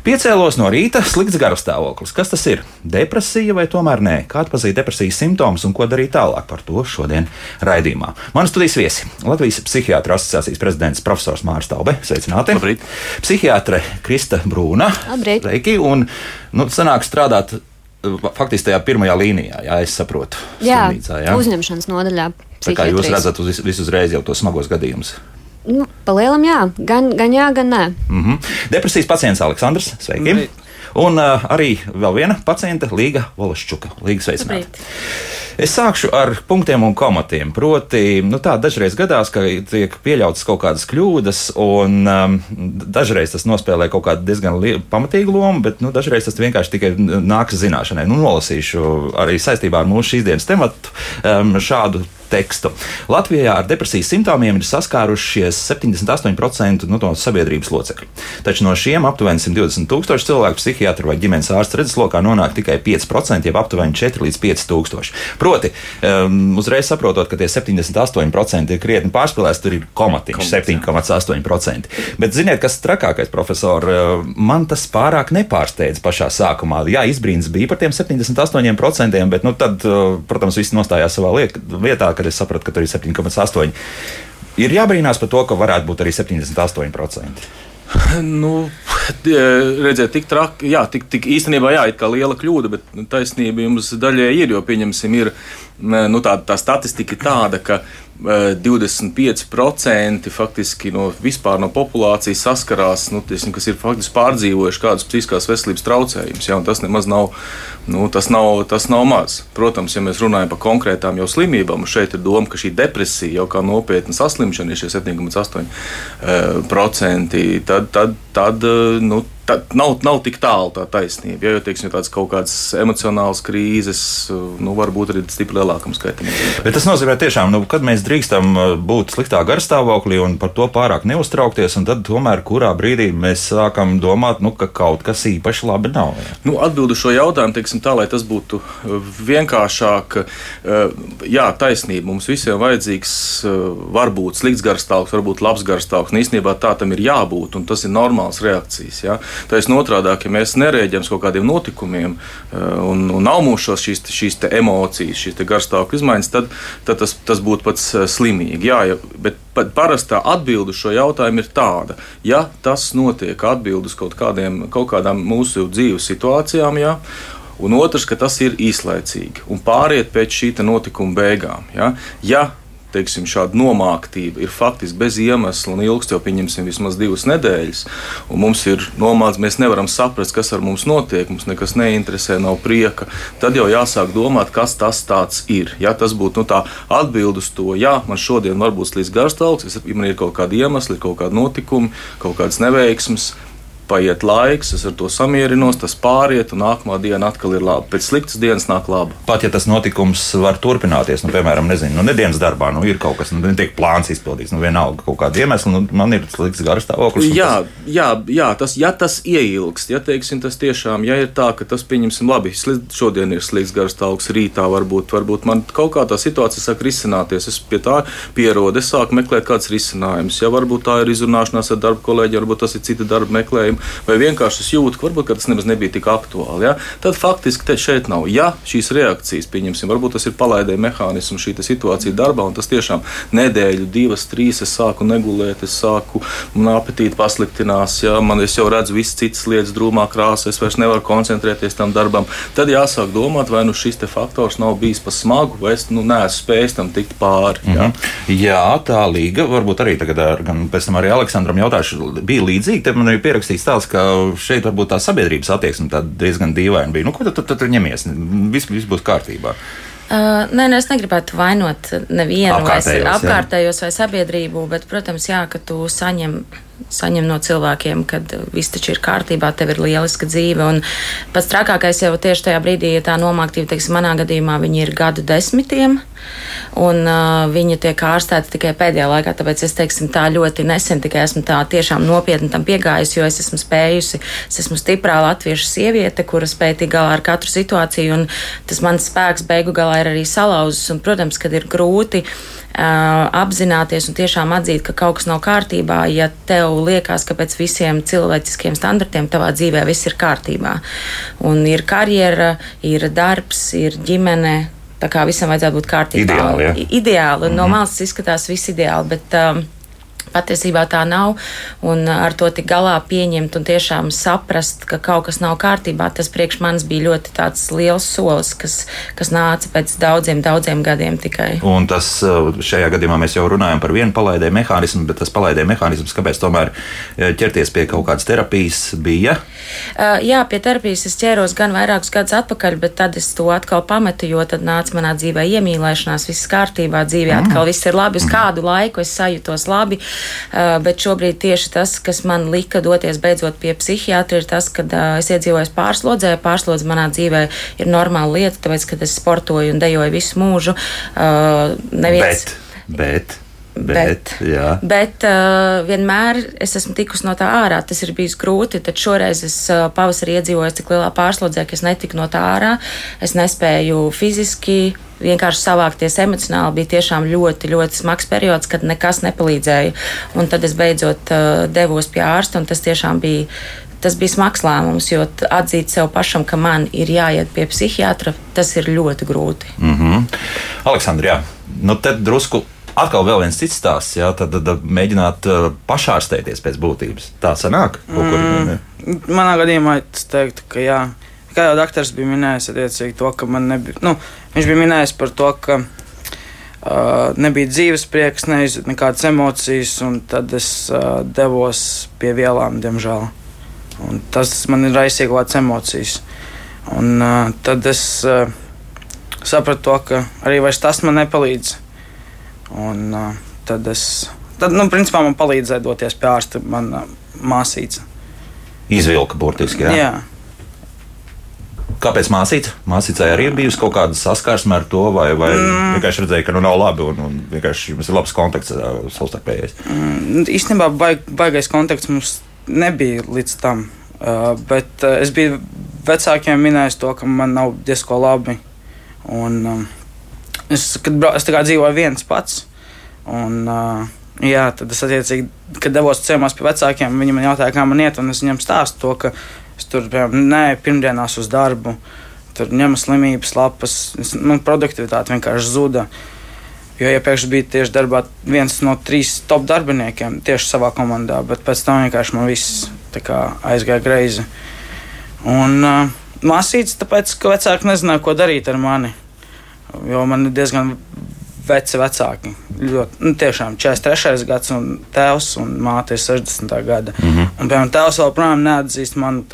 Piecēlos no rīta, slikts garastāvoklis. Kas tas ir? Depresija vai tomēr nē? Kā atpazīt depresijas simptomus un ko darīt tālāk? Par to šodien raidījumā. Mani studijas viesi - Latvijas Psihiatru asociācijas prezidents profesors Mārs Taube. Sveicināti! Labrīt. Psihiatre Krista Brūna. Labrīt. Reiki, un nu, sanāk strādāt uh, faktiski tajā pirmajā līnijā, jā, es saprotu. Jā, slimnīcā, jā? uzņemšanas nodaļā. Tā kā jūs redzat uz, visu uzreiz jau tos smagos gadījumus. Nu, Palielam, jā, gan, gan jā, gan nē. Mm -hmm. Depresijas pacients Aleksandrs. Sveiki! Labrīt. Un uh, arī vēl viena paciente, Līga Volašķuka. Līga sveicināta. Es sākšu ar punktiem un komatiem. Proti, nu tā dažreiz gadās, ka tiek pieļautas kaut kādas kļūdas, un um, dažreiz tas nospēlē kaut kādu diezgan pamatīgu lomu, bet nu, dažreiz tas vienkārši tikai nāks zināšanai. Nu, nolasīšu arī saistībā ar mūsu šīs dienas tematu um, šādu tekstu. Latvijā ar depresijas simptomiem ir saskārušies 78% no to sabiedrības locekļu. Taču no šiem aptuveni 120 tūkstoši cilvēku psihiatru vai ģimenes ārsta redzeslokā nonāk tikai 5%, jeb aptuveni 4 līdz 5 tūkstoši. Proti, um, uzreiz saprotot, ka tie 78% ir krietni pārspīlēti, tur ir komatiņš 7,8%. Bet ziniet, kas trakākais, profesor, man tas pārāk nepārsteidz pašā sākumā. Jā, izbrīns bija par tiem 78%, bet nu, tad, protams, viss nostājās savā vietā, kad es sapratu, ka tur ir 7,8%. Ir jābrīnās par to, ka varētu būt arī 78%. Nu, redziet, tik traki, jā, tik, tik īstenībā, jā, it kā liela kļūda, bet nu, taisnība jums daļai ir, jo, pieņemsim, ir nu, tā, tā statistika ir tāda, ka 25% faktiski no vispār no populācijas saskarās, nu, tiesim, kas ir faktiski pārdzīvojuši kādus psihiskās veselības traucējumus. Ja, tas nemaz nav, nu, tas nav, tas nav maz. Protams, ja mēs runājam par konkrētām jau slimībām, šeit ir doma, ka šī depresija jau kā nopietna saslimšana ir šie 7,8%, tad, tad, tad nu, tad nav, nav tik tālu tā taisnība. Ja, jo teiksim, ja tādas kaut kādas emocionālas krīzes, nu, varbūt arī stipri lielākam skaitam. Bet tas nozīmē, tiešām, nu, kad mēs drīkstam uh, būt sliktā garstāvoklī un par to pārāk neuztraukties, un tad tomēr kurā brīdī mēs sākam domāt, nu, ka kaut kas īpaši labi nav. Jā. Nu, Atbildu šo jautājumu, teiksim, tā, lai tas būtu uh, vienkāršāk. uh, Jā, taisnība. Mums visiem vajadzīgs, uh, varbūt slikts garstāvoklis, varbūt labs garstāvoklis. Īstenībā tā tam ir jābūt, un tas ir normāls reakcijas. Ja? Taisnība otrādi, ja mēs nereaģējam uz kaut kādiem notikumiem, uh, un, un nav mums šīs, šīs emocijas, šīs garstāvokļa izmaiņas, tad, tad tas, tas būtu pats uh, slimīgi. Jā, bet parastā atbilde uz šo jautājumu ir tāda, ja tas notiek atbildus kaut, kādiem, kaut kādām mūsu dzīves situācijām, jā, un otrs, ka tas ir īslaicīgi un pāriet pēc šī notikuma beigām. Ja, ja teiksim, šāda nomāktība ir faktiski bez iemesla un ilgst jau, pieņemsim, vismaz divas nedēļas, mums ir nomākts, mēs nevaram saprast, kas ar mums notiek, mums nekas neinteresē, nav prieka, tad jau jāsāk domāt, kas tas ir. Ja tas būtu nu, tā atbild uz to, jā, man šodien varbūt slīdz garstāvoklis, man ir kaut kādi iemesli, kaut kādi notikumi, kaut kādas neveiksmes. Paiet laiks, es ar to samierinos, tas pāriet, un nākamā diena atkal ir laba. Pēc sliktas dienas nāk laba. Pat ja tas notikums var turpināties, nu, piemēram, nezinu, nu, nedēļas darbā, nu, ir kaut kas, nu, netiek plāns izpildīts, nu, vienalga kaut kāda iemesla, nu, man ir slikts garstāvoklis. un Jā, tas- jā, jā tas, ja tas ieilgst, ja teiksim, tas tiešām ja ir tā, ka tas, pieņemsim, labi, šodien ir slikts garstāvoklis, rītā varbūt, varbūt man kaut kā tā situācija sāk risināties. Es pie tā pierodu, es sāku meklēt kādus risinājumus. Ja varbūt tā ir izrunāšanās ar darba kolēģiem, varbūt tas ir cita darba meklējuma, vai vienkārši es jūtu, ka varbūt ka tas nemaz nebija tik aktuāli. Ja? Tad faktiski te šeit nav. Ja šīs reakcijas, pieņemsim, varbūt tas ir palaidēja mehānisms, šī situācija darbā, un tas tiešām nedēļu, divas, trīs es sāku negulēt, es sāku, man apetīti pasliktinās, ja man jau redzu visas citas lietas drūmā krāsā, es vairs nevaru koncentrēties tam darbam. Tad jāsāk domāt, vai nu šis faktors nav bijis pa smagu, vai es nu, neesmu spējis tam tikt pāri. Ja? Jā, tā līga varbūt arī tagad, ar- gan pēc tam arī Aleksandram jautāšu, bija līdzīga. Te man ir pierakstīts tāds, ka šeit varbūt tā sabiedrības attieksme diezgan dīvaina bija. Nu, ko tad, tad, tad ņemies? Viss, viss būs kārtībā. Uh, nē, nē, es negribētu vainot nevienu vai Apkārtējos, jā. apkārtējos vai sabiedrību, bet, protams, jā, ka tu saņem saņem no cilvēkiem, kad viss taču ir kārtībā, tev ir lieliska dzīve. Un pats trakākais jau tieši tajā brīdī, ja tā nomāktība, teiksim, manā gadījumā, viņi ir gadu desmitiem. Un uh, viņa tiek ārstēta tikai pēdējā laikā, tāpēc es teiksim, tā ļoti nesen tikai esmu tā tiešām nopietni tam piegājusi, jo es esmu spējusi, es esmu stiprā latviešu sieviete, kura spēja tikt galā ar katru situāciju, un tas mans spēks beigu galā ir arī salauzis. Un, protams, kad ir grūti apzināties un tiešām atzīt, ka kaut kas nav kārtībā, ja tev liekas, ka pēc visiem cilvēciskiem standartiem tavā dzīvē viss ir kārtībā. Un ir karjera, ir darbs, ir ģimene. Tā kā visam vajadzētu būt kārtībā. Ideāli. Ja? Ideāli. Mm -hmm. No malas izskatās viss ideāli, bet um, Patiesībā tā nav, un ar to tik galā pieņemt un tiešām saprast, ka kaut kas nav kārtībā, tas priekš manis bija ļoti liels solis, kas, kas nāca pēc daudziem, daudziem gadiem tikai. Un tas šajā gadījumā mēs jau runājam par vienu palaidēju mehānismu, bet tas palaidēju mehānisms, kāpēc tomēr ķerties pie kaut kādas terapijas bija? Jā, pie terapijas es ķēros gan vairākus gadus atpakaļ, bet tad es to atkal pametu, jo tad nāca manā dzīvē iemīlēšanās, viss kārtībā, dzīvē mm. atkal viss ir labi, uz mm. kādu laiku es sajūtos labi. Uh, bet šobrīd tieši tas, kas man lika doties beidzot pie psihiatra, ir tas, ka uh, es iedzīvojos pārslodzē. Pārslodze manā dzīvē ir normāla lieta, tāpēc, ka es sportoju un dejoju visu mūžu. Uh, neviens, bet, bet. Bet, bet, bet uh, vienmēr es esmu tikusi no tā ārā. Tas ir bijis grūti, tad šoreiz es uh, pavasarī iedzīvojos tik lielā pārslodzē, ka es netiku no tā ārā. Es nespēju fiziski vienkārši savākties emocionāli. Bija tiešām ļoti, ļoti smags periods, kad nekas nepalīdzēja. Un tad es beidzot uh, devos pie ārsta, un tas tiešām bija. Tas bija smags lēmums, jo atzīt sev pašam, ka man ir jāiet pie psihiatra, tas ir ļoti grūti. Mm -hmm. Aleksandra, jā, nu tad drusku atkal viens cits stāsts. Jā, tad, tad, tad mēģināt uh, pašārstēties pēc būtības. Tā sanāk. Mm, manā gadījumā es teiktu, ka jā. Kā jau doktors bija minējis, attiecīgi to, ka man nebija. Nu, viņš bija minējis par to, ka uh, nebija dzīves prieks, neizjūt nekādas emocijas, un tad es uh, devos pie vielām, diemžēl. Un tas man ir raisījis kaut kādas emocijas. Un uh, tad es uh, sapratu to, ka arī tas man nepalīdz. Un, uh, tad es, tad, nu, principā man palīdzēja doties pie ārsta mana māsīca. Izvilka burtiski. Jā. jā. Kāpēc māsīca? Māsīcai arī ir bijusi kaut kāda saskarsme ar to, vai, vai mm. vienkārši redzēja, ka nu nav labi un, un vienkārši jums ir labs kontakts savstarpējais? Mm, īstenībā baig, baigais kontakts mums nebija līdz tam, uh, bet uh, es biju vecākiem minējis to, ka man nav diezko labi. Un, um, Es, kad, es dzīvoju viens pats. Un, uh, jā, tad es attiecīgi, kad devos ciemos pie vecākiem, viņi man jautāja, kā man iet, un es viņiem stāstu to, ka es tur piemēram, nē, pirmdienās uz darbu, tur ņemu slimības lapas, es, man produktivitāte vienkārši zuda. Jo iepriekš ja bija tieši darbā viens no trīs top darbiniekiem tieši savā komandā, bet pēc tam vienkārši man viss kā, aizgāja greizi. Un uh, māsīts, tāpēc, ka vecāki nezināja, ko darīt ar mani. Jo man ir diezgan veci vecāki. Ļoti, nu, tiešām 43. gads, un tēvs un māte ir 60. gada. Mm -hmm. Un, piemēram, tēvs vēl projām neatzīst mani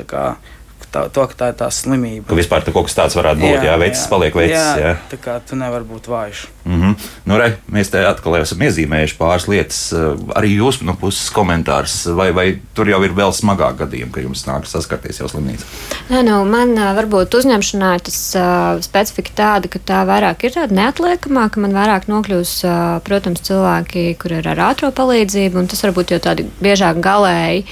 tā, to, ka tā ir tā slimība. Ka vispār tā kaut kas tāds varētu būt. Jā, jā vecs paliek vecs. Jā, jā. tā kā tu nevari būt vājš. Mm -hmm. nu, re, mēs te atkal esam iezīmējuši pāris lietas. Arī jūs no puses komentārs, vai, vai tur jau ir vēl smagāk gadījumi, ka jums nākas saskarties jau slimnīcā? Nē, nu, man varbūt uzņemšanā tas uh, specifika tāda, ka tā vairāk ir tāda neatliekamā, ka man vairāk nokļūs, uh, protams, cilvēki, kur ir ar ātro palīdzību, un tas varbūt jau tādi biežāk galēji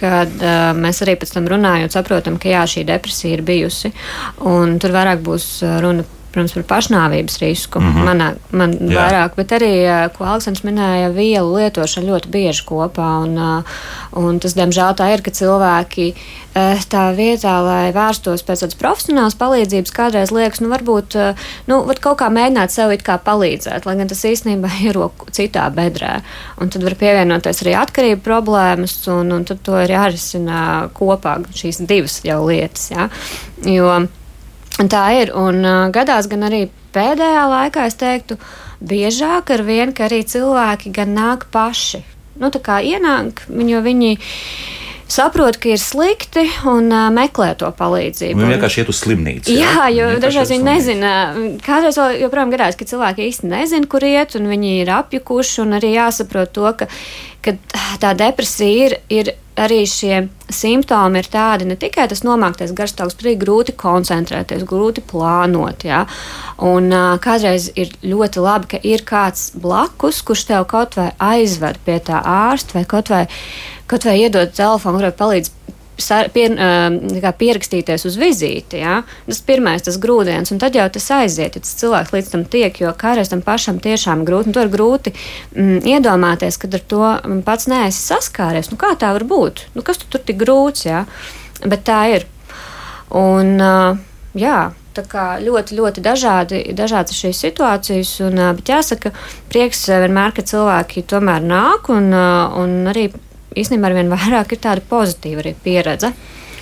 kad uh, mēs arī pēc tam runājot, saprotam, ka jā, šī depresija ir bijusi. Tur vairāk būs runa protams, par pašnāvības risku. Mm -hmm. Manā, man Jā. vairāk, bet arī, ko Aleksandrs minēja, vielu lietošana ļoti bieži kopā. Un, un tas, diemžēl, tā ir, ka cilvēki tā vietā, lai vērstos pēc tādas profesionālas palīdzības, kādreiz liekas, nu, varbūt nu, var kaut kā mēģināt sev it kā palīdzēt, lai gan tas īstenībā ir citā bedrē. Un tad var pievienoties arī atkarību problēmas, un, un tad to ir jārisina kopā šīs divas jau lietas. Ja? Jo, Tā ir. Un uh, gadās gan arī pēdējā laikā, es teiktu, biežāk ar vienu, ka arī cilvēki gan nāk paši. Nu, tā kā ienāk, jo viņi saprot, ka ir slikti un uh, meklē to palīdzību. Viņi vienkārši iet uz slimnīcu. Jā, jā jo dažreiz viņi nezina. Kādreiz joprojām gadās, ka cilvēki īsti nezina, kur iet, un viņi ir apjukuši, un arī jāsaprot to, ka ka tā depresija ir, ir arī šie simptomi ir tādi, ne tikai tas nomāktais garstāvoklis, bet arī grūti koncentrēties, grūti plānot. Ja? Un uh, kādreiz ir ļoti labi, ka ir kāds blakus, kurš tev kaut vai aizved pie tā ārsta vai kaut vai, kaut vai iedod telefonu, kurai palīdz pier, pierakstīties uz vizīti. Ja? Tas pirmais, tas grūdienis, un tad jau tas aiziet, ja tas cilvēks līdz tam tiek, jo kādreiz tam pašam tiešām grūti, to ir grūti mm, iedomāties, kad ar to pats neesi saskāries. Nu, kā tā var būt? Nu, kas tu tur tik grūts, ja? bet tā ir. Un, jā, Tā kā ļoti, ļoti dažādi, dažādas šīs situācijas, un, bet jāsaka, prieks vienmēr, ka cilvēki tomēr nāk un, un arī īstenībā ar vien vairāk ir tāda pozitīva arī pieredze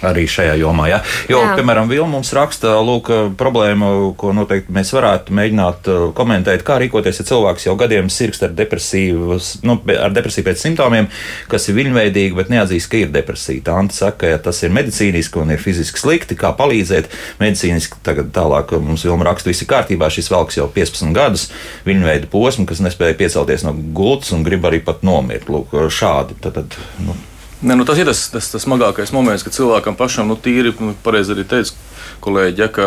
arī šajā jomā. Ja? Jo, Jā. piemēram, Vilma mums raksta, lūk, problēmu, ko noteikti mēs varētu mēģināt uh, komentēt, kā rīkoties, ja cilvēks jau gadiem sirgst ar depresīvu, nu, ar depresiju pēc simptomiem, kas ir viļņveidīgi, bet neatzīst, ka ir depresija. Tā Anta saka, ka ja tas ir medicīniski un ir fiziski slikti, kā palīdzēt. Medicīniski tagad tālāk mums Vilma raksta, viss ir kārtībā, šis velks jau 15 gadus, viļņveida posmu, kas nespēja piecelties no gultas un grib arī pat nomirt. Lūk, šādi. Tad, tad, nu, Ne, nu tas ir tas, tas, tas smagākais moments, kad cilvēkam pašam, nu, tīri, nu, pareizi arī teica kolēģi, ja, ka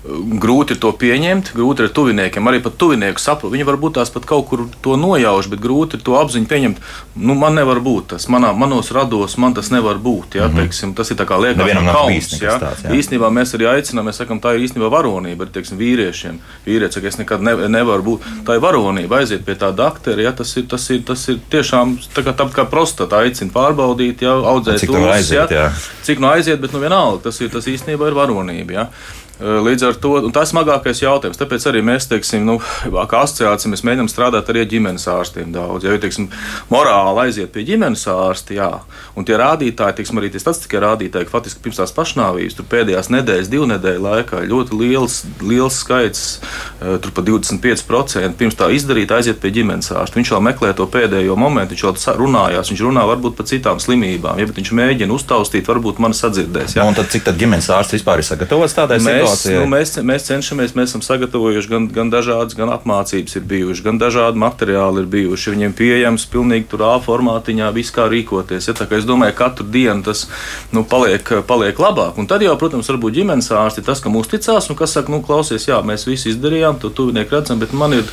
grūti to pieņemt, grūti ir tuviniekiem, arī pat tuvinieku saprast. Viņi varbūt tās pat kaut kur to nojauš, bet grūti to apziņu pieņemt. Nu, man nevar būt tas, manā, manos rados man tas nevar būt. Ja, mm -hmm. teiksim, tas ir tā kā liekas, ka kauns. Ja. Tāds, jā. īstenībā mēs arī aicinām, mēs sakam, tā ir īstenībā varonība arī teiksim, vīriešiem. Vīrietis saka, es nekad ne, nevaru būt. Tā ir varonība, aiziet pie tā doktora. Ja, tas, ir, tas, ir, tas ir tiešām tā kā, tā kā prostata aicina pārbaudīt, ja, audzēt cik no aiziet, ja, cik no aiziet, bet nu vienalga tas, ir, tas īstenībā ir varonība. Ja. Eh, līdz ar to tas ir smagākais jautājums. Tāpēc arī mēs, teiksim, nu, kā asociācija, mēs mēģinām strādāt arī ar ģimenes ārstiem daudz. Ja, teiksim, morāli aiziet pie ģimenes ārsta, jā, un tie rādītāji, teiksim, arī tie statistikai rādītāji, ka faktiski pirms tās pašnāvības, tur pēdējās nedēļas, divu nedēļu laikā ļoti liels, liels skaits, eh, tur pa 25% pirms tā izdarīt, aiziet pie ģimenes ārsta. Viņš vēl meklē to pēdējo momentu, viņš vēl runājās, viņš runā varbūt par citām slimībām, ja viņš mēģina uztaustīt, varbūt man sadzirdēs. Ja. Nu, un tad cik tad ģimenes ārsts vispār ir sagatavots tādai situācijai? Mēs, nu, mēs, mēs cenšamies, mēs esam sagatavojuši gan, gan dažādas, gan apmācības ir bijušas, gan dažādi materiāli ir bijuši. Viņiem pieejams pilnīgi tur A formātiņā, viss kā rīkoties. Ja, es domāju, ka katru dienu tas nu, paliek, paliek labāk. Un tad jau, protams, varbūt ģimenes ārsti tas, kam uzticās un kas saka, nu, klausies, jā, mēs visi izdarījām, to tuvinieki redzam, bet man ir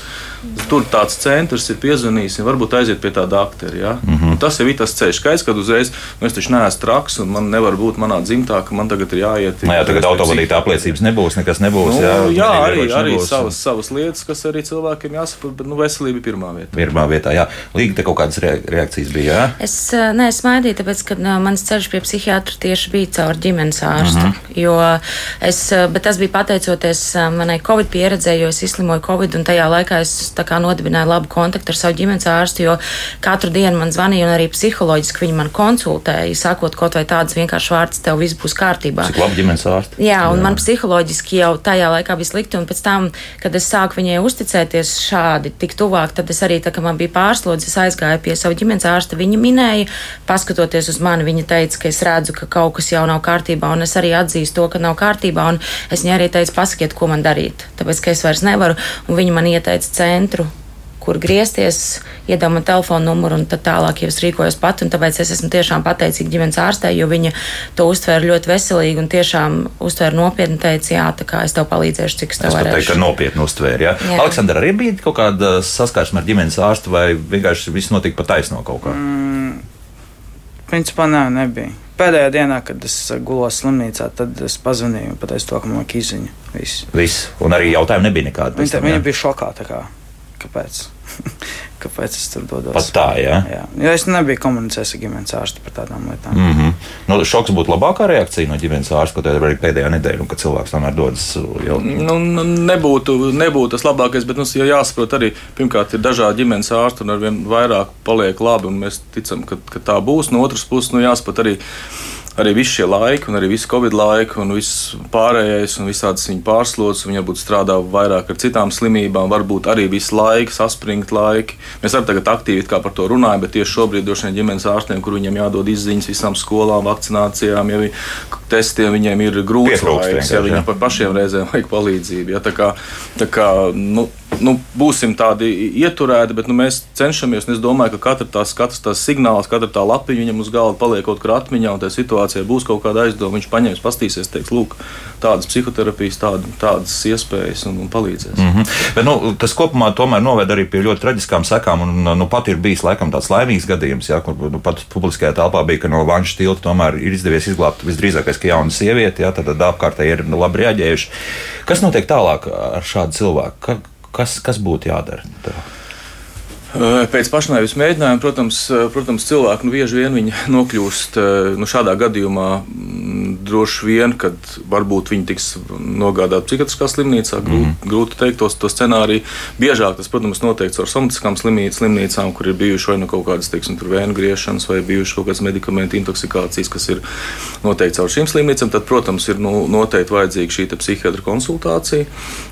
tur tāds centrs, ir piezvanījis, varbūt aiziet pie tā doktora. Ja? Mm -hmm. Un tas jau ir tas ceļš, skaidrs, kad uzreiz nu, es taču neesmu traks un man nevar būt manā dzimtā, ka man tagad ir jāiet. Nē, jā, tagad autovadītā apliecības nebūs, nekas nebūs. Nu, jā, jā arī, arī nebūs. savas, savas lietas, kas arī cilvēkiem jāsaprot, bet nu, veselība ir pirmā vietā. Pirmā vietā, jā. Līga te kaut kādas reakcijas bija, jā? Es neesmu maidīja, tāpēc, ka no, mans ceļš pie psihiatra tieši bija caur ģimenes ārstu. Mm -hmm. Jo es, bet tas bija pateicoties manai Covid pieredzēji, jo es izslimoju Covid un tajā laikā es nodibināju labu kontaktu ar savu ģimenes ārstu, jo katru dienu man zvanīja un arī psiholoģiski viņi man konsultēja, sakot kaut vai tādas vienkāršas vārdas, tev viss būs kārtībā. Cik labi ģimenes ārsti. Jā, un jā. man psiholoģiski jau tajā laikā bija slikti. Un pēc tam, kad es sāku viņai uzticēties šādi, tik tuvāk, tad es arī, tā, kad man bija pārslodzes, aizgāju pie sava ģimenes ārsta. Viņa minēja, paskatoties uz mani, viņa teica, ka es redzu, ka kaut kas jau nav kārtībā, un es arī atzīstu to, ka nav kārtībā. Es viņai arī teicu, pasakiet, ko man darīt, tāpēc ka es vairs nevaru. Un viņa man ieteica centru kur griezties, iedod man telefonu numuru, un tad tālāk jau es rīkojos pati. Tāpēc es esmu tiešām pateicīga ģimenes ārstei, jo viņa to uztvēra ļoti veselīgi un tiešām uztvēra nopietni. Teica, jā, tā kā es tev palīdzēšu, cik es tev varu. Es teiktu, ka nopietni uztvēra. Ja? Jā. Aleksandra, arī bija kaut kāda saskarsme ar ģimenes ārstu, vai vienkārši viss notika pa taisno kaut kā? Mm, principā nē, nebija. Pēdējā dienā, kad es gulos slimnīcā, tad es pazvanīju un pateicu to, ka man ir izziņa. Viss. Viss. Un arī jautājumu nebija nekāda. Viņa, viņa bija šokā. Kā, kāpēc? Kāpēc es tur dodos? Pat tā, jā. jā. Jo es nebiju komunicējis ar ģimenes ārstu par tādām lietām. Mm -hmm. nu, šoks būtu labākā reakcija no ģimenes ārsta, ko tev arī pēdējā nedēļā, kad cilvēks tomēr dodas jau. Nu, nu, nebūtu, nebūtu tas labākais, bet mums nu, jāsaprot arī, pirmkārt, ir dažādi ģimenes ārsti un arvien vairāk paliek labi, un mēs ticam, ka, ka tā būs. No otras puses, nu, jāsaprot arī arī visi šie laiki, un arī visu Covid laiku, un viss pārējais, un visādas viņa pārslodzes, viņa varbūt strādā vairāk ar citām slimībām, varbūt arī visu laiku, saspringt laiki. Mēs arī tagad aktīvi par to runājam, bet tieši šobrīd droši vien ģimenes ārstiem, kur viņiem jādod izziņas visām skolām, vakcinācijām, ja vi, testiem, viņiem ir grūts laiks, ja viņiem par pašiem reizēm vajag palīdzību. Ja, tā kā, tā kā, nu, nu, būsim tādi ieturēti, bet nu, mēs cenšamies. Es domāju, ka katra tās, katrs tās signāls, katra tā lapiņa viņam uz galda paliek kaut kur atmiņā, un tajā situācijā būs kaut kāda aizdoma. Viņš paņems, pastīsies, teiks, lūk, tādas psihoterapijas, tāda, tādas iespējas un, un palīdzēs. Mm -hmm. bet, nu, tas kopumā tomēr noved arī pie ļoti traģiskām sekām, un nu, pat ir bijis laikam tāds laimīgs gadījums, ja, kur nu, pat publiskajā telpā bija, ka no vanšu tilta tomēr ir izdevies izglābt visdrīzākais, ka jauna sieviete, ja, tad apkārtēji ir labi reaģējuši. Kas notiek tālāk ar šādu cilvēku? Kas, kas būtu jādara? Tā? Pēc pašnāvības mēģinājuma, protams, protams cilvēki nu, bieži vien nokļūst nu, šādā gadījumā. Mm, droši vien, kad varbūt viņi tiks nogādāti psihiatriskā slimnīcā, grūti, mm -hmm. grūti teikt to, to scenāriju. Biežāk tas, protams, noteikts ar somatiskām slimnīcām, kur ir bijuši vai nu kaut kādas, teiksim, vēnu griešanas, vai bijušas kaut kādas medikamentu intoksikācijas, kas ir noteikts ar šīm slimnīcām. Tad, protams, ir nu, noteikti vajadzīga šī psihiatra konsultācija.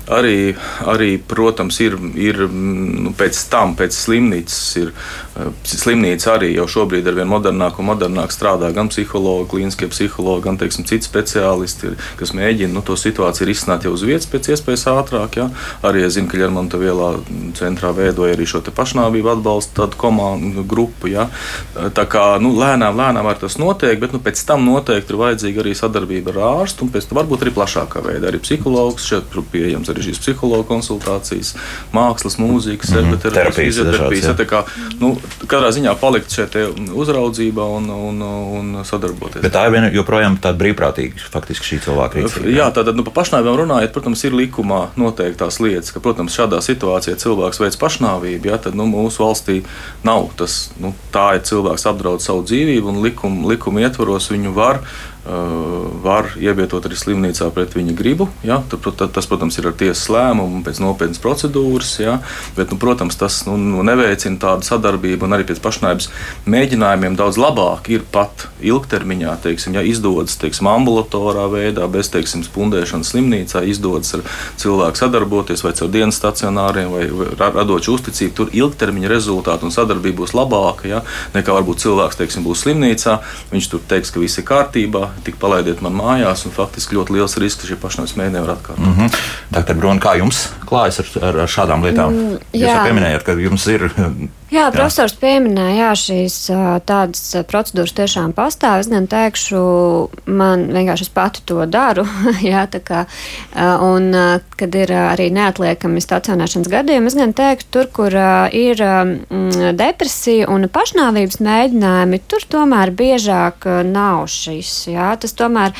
Arī, arī protams, ir, ir nu, pēc tam, pēc slimnīcas ir eh, slimnīca arī jau šobrīd ar vien modernāku un modernāku strādā gan psihologi, klīniskie psihologi, gan teiksim, citi speciālisti, ir, kas mēģina nu, to situāciju risināt jau uz vietas pēc iespējas ātrāk. Ja? Arī es zinu, ka Lermonta vielā centrā veidoja arī šo pašnāvību atbalstu komandu grupu. Ja? Tā kā nu, lēnām, lēnām ar tas notiek, bet nu, pēc tam noteikti ir vajadzīga arī sadarbība ar ārstu un pēc tam varbūt arī plašākā veidā. Arī psihologs šeit pieejams arī šīs psihologa konsultācijas, mākslas, mūzikas, mm -hmm. terapijas, terapijas. Ja, kā, nu, katrā ziņā palikt šeit uzraudzībā un, un, un sadarboties. Bet tā ir viena joprojām tāda brīvprātīga faktiski šī cilvēka rīcība. Jā, tātad nu, par pašnāvībām runājot, protams, ir likumā noteiktās lietas, ka, protams, šādā situācijā cilvēks veids pašnāvību, ja, tad nu, mūsu valstī nav tas, nu, tā ir cilvēks apdraud savu dzīvību un likuma likum ietvaros viņu var var ievietot arī slimnīcā pret viņa gribu. Ja? Tad, tas, protams, ir ar tiesas lēmumu pēc nopietnas procedūras. Ja? Bet, nu, protams, tas nu, nu, neveicina tādu sadarbību un arī pēc pašnāvības mēģinājumiem daudz labāk ir pat ilgtermiņā, teiksim, ja izdodas teiksim, ambulatorā veidā, bez teiksim, spundēšanas slimnīcā, izdodas ar cilvēku sadarboties vai caur dienas stacionāriem vai radot šo uzticību. Tur ilgtermiņa rezultāti un sadarbība būs labāka ja? nekā varbūt cilvēks teiksim, būs slimnīcā. Viņš tur teiks, ka viss ir kārtībā tik palaidiet man mājās, un faktiski ļoti liels risks, ka šie pašnāvības mēģinājumi var atkārtot. Mm -hmm. Dr. Brun, kā jums klājas ar, ar, ar šādām lietām? Mm, Jūs jau pieminējāt, ka jums ir. Jā, profesors pieminēja, jā, šīs tādas procedūras tiešām pastāv. Es gan teikšu, man vienkārši es pati to daru. jā, kā, un, kad ir arī neatliekami stacionēšanas gadījumi, es gan teiktu, tur, kur ir depresija un pašnāvības mēģinājumi, tur tomēr biežāk nav šis. Jā, tas tomēr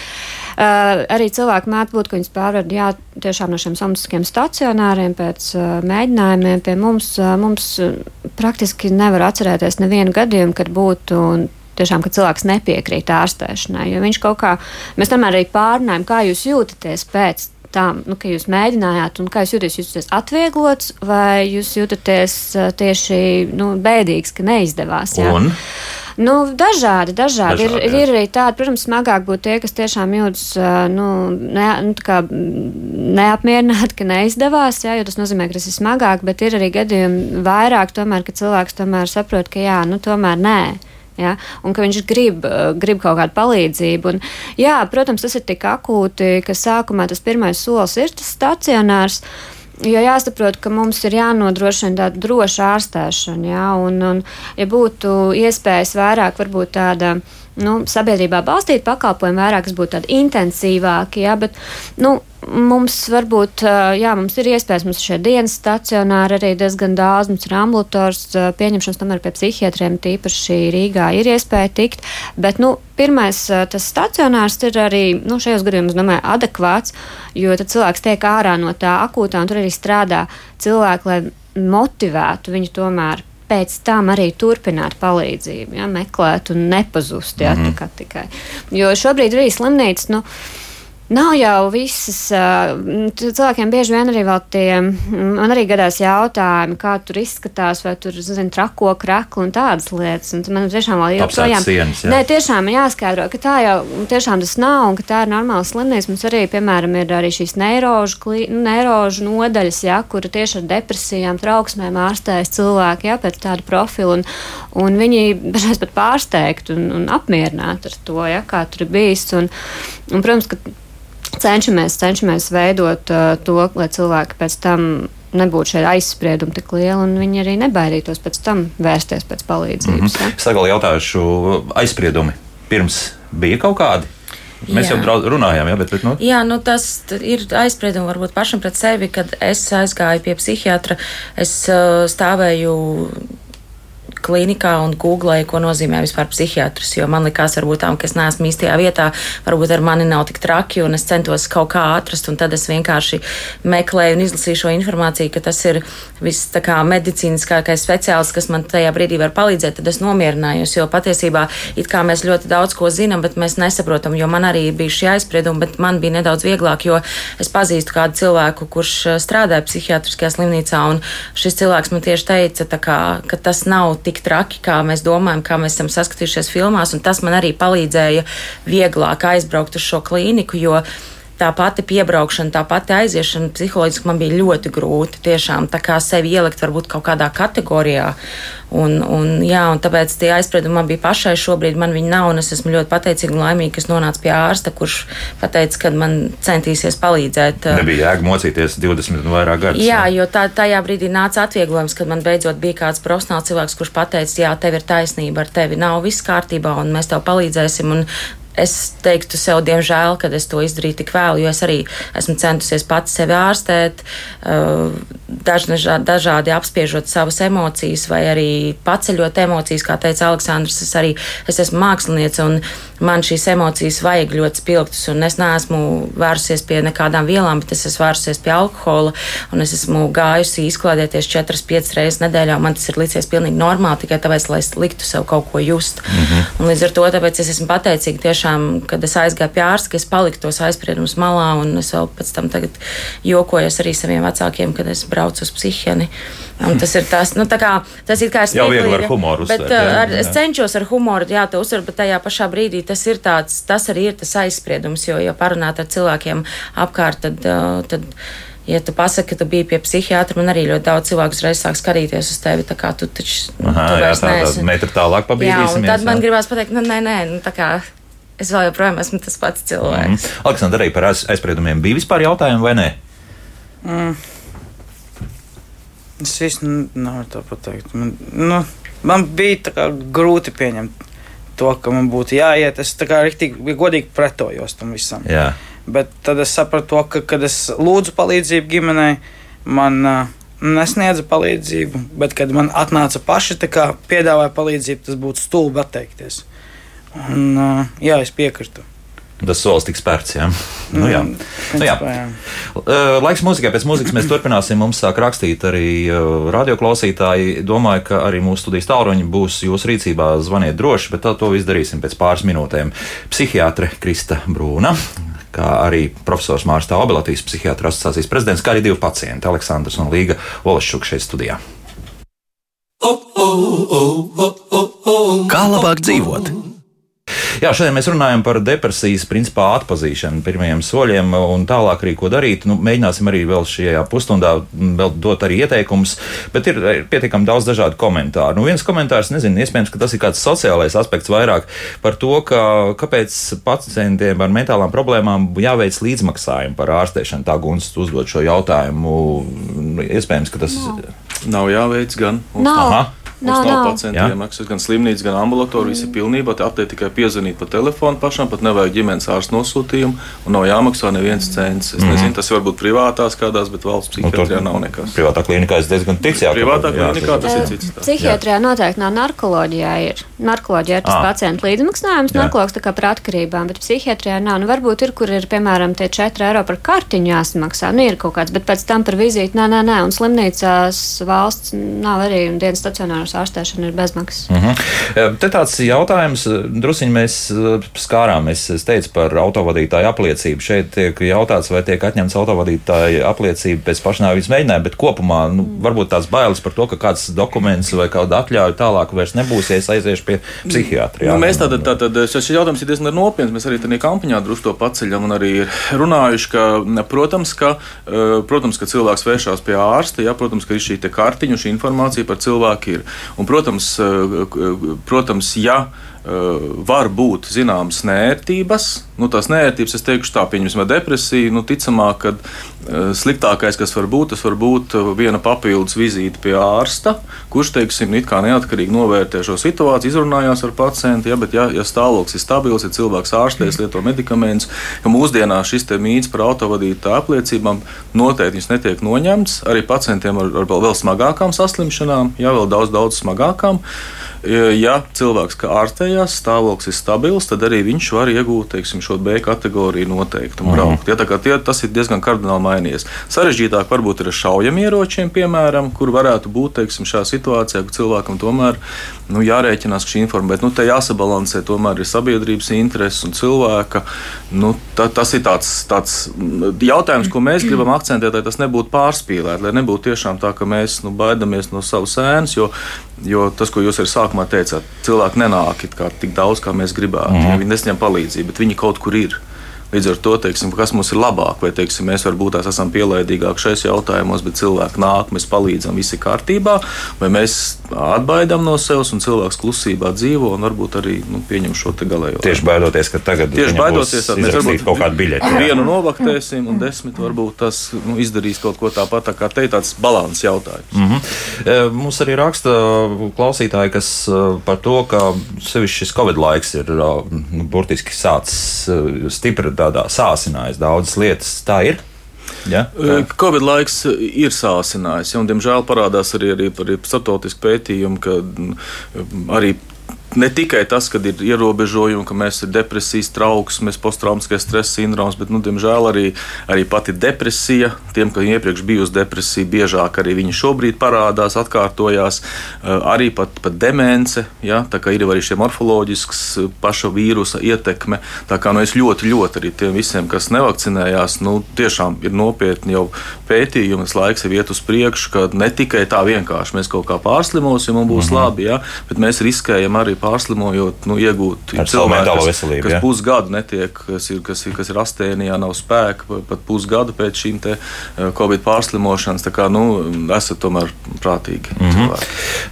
arī cilvēki mēdz būt, ka viņas pārved jā, tiešām no šiem somatiskiem stacionāriem pēc uh, mēģinājumiem pie mums. Uh, mums praktiski nevar atcerēties nevienu gadījumu, kad būtu tiešām, ka cilvēks nepiekrīt ārstēšanai. Jo viņš kaut kā, mēs tomēr arī pārnājam, kā jūs jūtaties pēc tam, nu, ka jūs mēģinājāt, un kā jūs jūtaties, jūs jūtaties atvieglots, vai jūs jūtaties tieši nu, bēdīgs, ka neizdevās. Jā? Un? Nu, dažādi, dažādi. dažādi ir, ir arī tādi, protams, smagāk būtu tie, kas tiešām jūtas nu, ne, nu, neapmierināti, ka neizdevās, jā, jo tas nozīmē, ka tas ir smagāk, bet ir arī gadījumi vairāk, tomēr, ka cilvēks tomēr saprot, ka jā, nu, tomēr nē. Ja, un ka viņš grib, grib kaut kādu palīdzību. Un, jā, protams, tas ir tik akūti, ka sākumā tas pirmais solis ir tas stacionārs. Uh, Jo jāsaprot, ka mums ir jānodrošina tāda droša ārstēšana, jā, un, un ja būtu iespējas vairāk, varbūt tāda nu, sabiedrībā balstīta pakalpojuma, vairāk, būtu tādi intensīvāki, jā, bet, nu, Mums varbūt, jā, mums ir iespējas, mums ir šie dienas stacionāri arī diezgan daudz, mums ir ambulators pieņemšanas, tomēr pie psihiatriem tīpaši Rīgā ir iespēja tikt, bet, nu, pirmais tas stacionārs ir arī, nu, šajos gadījumos, domāju, adekvāts, jo tad cilvēks tiek ārā no tā akūtā un tur arī strādā cilvēki, lai motivētu viņu tomēr pēc tam arī turpināt palīdzību, ja, meklēt un nepazust. Ja, mm -hmm. tikai. Jo šobrīd arī slimnīcas. Nu, Nav jau visas. Cilvēkiem bieži vien arī vēl tie, man arī gadās jautājumi, kā tur izskatās, vai tur, zini, trako kraklu un tādas lietas. Un man tiešām vēl joprojām. Sienas, jā. Nē, tiešām jāskaidro, ka tā jau tiešām tas nav un ka tā ir normāla slimnīca. Mums arī, piemēram, ir arī šīs neirožu, neirožu nodaļas, jā, kura tieši ar depresijām, trauksmēm ārstējas cilvēki, jā, pēc tāda profila. Un, un viņi dažreiz pat pārsteigti un, un apmierināti ar to, jā, kā tur ir bijis. Un, un, protams, ka cenšamies, cenšamies veidot uh, to, lai cilvēki pēc tam nebūtu šie aizspriedumi tik lieli, un viņi arī nebaidītos pēc tam vērsties pēc palīdzības. Mm -hmm. Sagalu jautājušu aizspriedumi pirms bija kaut kādi? Mēs jā. jau runājām, jā, bet, bet nu. Jā, nu tas ir aizspriedumi varbūt pašam pret sevi, kad es aizgāju pie psihiatra. Es uh, stāvēju klīnikā un googlēju, ko nozīmē vispār psihiatrs. Jo man likās, varbūt tā, ka es neesmu īstajā vietā, varbūt ar mani nav tik traki, un es centos kaut kā atrast, un tad es vienkārši meklēju un izlasīju šo informāciju, ka tas ir viss tā kā medicīniskākais speciālists, kas man tajā brīdī var palīdzēt. Tad es nomierinājos, jo patiesībā it kā mēs ļoti daudz ko zinām, bet mēs nesaprotam, jo man arī bija šie aizspriedumi, bet man bija nedaudz vieglāk, jo es pazīstu kādu cilvēku, kurš eh, strādāja psihiatriskajā slimnīcā, un šis cilvēks man tieši teica, kā, ka tas nav tik traki, kā mēs domājam, kā mēs esam saskatījušies filmās, tas man arī palīdzēja vieglāk aizbraukt uz šo klīniku, jo tā pati piebraukšana, tā pati aiziešana psiholoģiski man bija ļoti grūti. Tiešām tā kā sevi ielikt varbūt kaut kādā kategorijā. Un, un, jā, un tāpēc tie aizspriedumi man bija pašai. Šobrīd man viņi nav, un es esmu ļoti pateicīga un laimīga, ka es nonācu pie ārsta, kurš pateica, ka man centīsies palīdzēt. Nebija jēga mocīties 20 un vairāk gadus. Jā, jo tā, tajā brīdī nāca atvieglojums, kad man beidzot bija kāds profesionāls cilvēks, kurš pateica, jā, tev ir taisnība, ar tevi nav viss kārtībā, un mēs tev palīdzēsim. Un es teiktu sev, diemžēl, ka es to izdarīju tik vēlu, jo es arī esmu centusies pati sevi ārstēt, uh, dažna, dažādi apspiežot savas emocijas vai arī paceļot emocijas, kā teica Aleksandrs. Es arī es esmu māksliniece un man šīs emocijas vajag ļoti spilgtas, un es neesmu vērsusies pie nekādām vielām, bet es esmu vērsusies pie alkohola, un es esmu gājusi izklaidēties 4-5 reizes nedēļā. Man tas ir licies pilnīgi normāli, tikai tāpēc, lai es liktu sev kaut ko just. -hmm. Un līdz ar to es esmu pateicīga tiešām tiešām, kad es aizgāju pie ārsta, ka es paliku tos aizspriedumus malā, un es vēl pēc tam jokojos arī saviem vecākiem, kad es braucu uz psihieni. Un tas ir tas, nu, tā kā tas ir kā es jau viegli ar humoru uzsver. Bet jā, ar, jā. es cenšos ar humoru, jā, to uzsver, bet tajā pašā brīdī tas ir tāds, tas arī ir tas aizspriedums, jo, ja parunāt ar cilvēkiem apkārt, tad, tad ja tu pasaki, ka tu biji pie psihiatra, man arī ļoti daudz cilvēku uzreiz sāk skatīties uz tevi. Tā kā tu taču nu, Aha, tu jā, tā, neesi. Metru tālāk pabīdīsimies. Jā, tad man gribās pateikt, nu, nē, nē, nu, tā kā es vēl joprojām esmu tas pats cilvēks. Mm. Aleksandra, arī par aizspriedumiem bija vispār jautājumi vai nē? Mm. Es īsti nevaru to pateikt. Man, nu, man bija grūti pieņemt to, ka man būtu jāiet. Es tā kā rīktīgi, godīgi pretojos tam visam. Jā. Bet tad es sapratu, to, ka, kad es lūdzu palīdzību ģimenei, man uh, nesniedza palīdzību. Bet, kad man atnāca paši, kā piedāvāja palīdzību, tas būtu stulbi atteikties. Un, jā, es piekrītu. Tas solis tiks spērts. Jā. Nu, jā. Nu, jā. Laiks mūzikai. Pēc mūzikas mēs turpināsim. Mums sāk rakstīt arī radioklausītāji. Domāju, ka arī mūsu studijas tālruņi būs jūsu rīcībā. Zvaniet droši, bet to izdarīsim pēc pāris minūtēm. Psihiatre Krista Brūna. Kā arī profesors Mārcis Kalniņš, Latvijas psihiatras asociācijas prezidents, kā arī divi pacienti, Aleksandrs un Līga Olašķuks šeit studijā. Kā labāk dzīvot? Jā, šodien mēs runājam par depresijas principā atpazīšanu, pirmajiem soļiem un tālāk arī ko darīt. Nu, mēģināsim arī vēl šajā pusstundā vēl dot arī ieteikumus, bet ir, ir pietiekami daudz dažādu komentāru. Nu, viens komentārs, nezinu, iespējams, ka tas ir kāds sociālais aspekts vairāk par to, ka, kāpēc pacientiem ar mentālām problēmām jāveic līdzmaksājumi par ārstēšanu. Tā gunsts uzdot šo jautājumu. Iespējams, ka tas nav, nav jāveic gan. Nav. Aha. Mums nav, nav pacientu iemaksas, gan slimnīca, gan ambulatorija. Viss ir pilnībā. Te aptiek tikai piezvanīt pa telefonu pašam, pat nevajag ģimenes ārsta nosūtījumu, un nav jāmaksā neviens cents. Es mm -hmm. nezinu, tas varbūt privātās kādās, bet valsts psihiatrijā nu, nav nekas. Privātā klinikā es diezgan tiks jā. Privātā klinikā tas ir cits. Psihiatrijā noteikti nav narkoloģijā. Ir. Narkoloģija ir tas à. pacientu līdzmaksājums, narkologs tā kā par atkarībām, bet psihiatrijā nav. Nu, varbūt ir, kur ir, piemēram, tie 4 eiro par kartiņu jāsamaksā. Nu, ir kaut kāds, bet pēc tam par vizīti, nē, nē, nē, un slimnīcās valsts nav arī dienas stacionāras ārstēšana ir bez bezmaksas. Uh mhm. -huh. Te tāds jautājums, druskuļi mēs eh, skārāmies. Es teicu par autovadītāju apliecību. Šeit tiek jautāts, vai tiek atņemts autovadītāja apliecība pēc pašnāvības mēģinājuma, bet kopumā nu, varbūt tās bailes par to, ka kāds dokuments vai kāda atļauja tālāk vairs nebūs, ja es aiziešu pie psihiatra. Nu, mēs tātad, tātad šis jautājums ir diezgan nopietns. Mēs arī tajā kampaņā drusku to paceļam un arī runājuši, ka, protams, ka, eh, protams, ka cilvēks vēršās pie ārsta, ja, protams, ka ir šī kartiņa, šī informācija par cilvēku ir. Un, protams, protams, ja var būt zināmas nērtības. Nu, tās nērtības, es teikšu, tā pieņemsim, depresija. Nu, ticamāk, ka uh, sliktākais, kas var būt, tas var būt viena papildus vizīte pie ārsta, kurš, teiksim, it kā neatkarīgi novērtē šo situāciju, izrunājās ar pacientu. Ja, bet, ja, ja stāvoklis ir stabils, ja cilvēks ārstēs, lieto medikamentus, ka mūsdienās šis mīts par autovadītāju apliecībām noteikti netiek noņemts arī pacientiem ar, ar vēl smagākām saslimšanām, ja vēl daudz, daudz smagākām. Uh, ja cilvēks ārstējās, stāvoklis ir stabils, tad arī viņš var iegūt teiksim, šo B kategoriju noteikti un braukt. Ja, tie, tas ir diezgan kardināli mainījies. Sarežģītāk varbūt ir ar šaujamieročiem, piemēram, kur varētu būt teiksim, šajā situācijā, ka cilvēkam tomēr nu, jārēķinās šī informācija, bet nu, te jāsabalansē tomēr ir sabiedrības intereses un cilvēka. Nu, ta, tas ir tāds, tāds jautājums, ko mēs gribam akcentēt, lai tas nebūtu pārspīlēts, lai nebūtu tiešām tā, ka mēs nu, baidamies no savas ēnas, jo, jo tas, ko jūs arī sākumā teicāt, cilvēki nenāk tik daudz, kā mēs gribētu. Mm -hmm. Viņi nesņem palīdzību, bet viņi kaut kur ir. Līdz ar to, teiksim, kas mums ir labāk, vai teiksim, mēs varbūt tās esam pielaidīgāki šajos jautājumos, bet cilvēki nāk, mēs palīdzam, viss ir kārtībā, vai mēs atbaidām no sevis un cilvēks klusībā dzīvo un varbūt arī nu, pieņem šo galējo. Tieši baidoties, ka tagad Tieši baidoties, tad mēs varbūt kaut kādu biļeti. Jā. Vienu novaktēsim un desmit varbūt tas nu, izdarīs kaut ko tāpat, tā kā te ir tāds balans jautājums. Mm -hmm. Mums arī raksta klausītāji, kas e, par to, ka sevišķi šis Covid laiks ir e, nu, burtiski sācis stipri tādā sāsinājis daudzas lietas. Tā ir. Ja? Covid laiks ir sācinājis, ja, un, diemžēl, parādās arī, arī, arī starptautiski pētījumi, ka arī ne tikai tas, ka ir ierobežojumi, ka mēs esam depresijas, trauksmes, posttraumatiskais stresa sindroms, bet, nu, diemžēl, arī, arī pati depresija. Tiem, kam iepriekš bijusi depresija, biežāk arī viņi šobrīd parādās, atkārtojās. Eh, arī pat, pat demence, ja, tā kā ir arī šie morfoloģisks eh, paša vīrusa ietekme. Tā kā nu, es ļoti, ļoti arī tiem visiem, kas nevakcinējās, nu, tiešām ir nopietni jau pētījumi, laiks ir iet uz priekšu, ka ne tikai tā vienkārši mēs kaut kā pārslimosim un būs mm -hmm. labi, ja, bet mēs riskējam arī pārslimojot, nu, iegūt cilvēku, kas, veselību, kas ja? pusgadu netiek, kas ir, kas ir, kas ir astēnijā, nav spēka, pat pusgadu pēc šīm te eh, Covid pārslimošanas. Tā kā, nu, esat tomēr prātīgi. Mm -hmm. Cilvēki.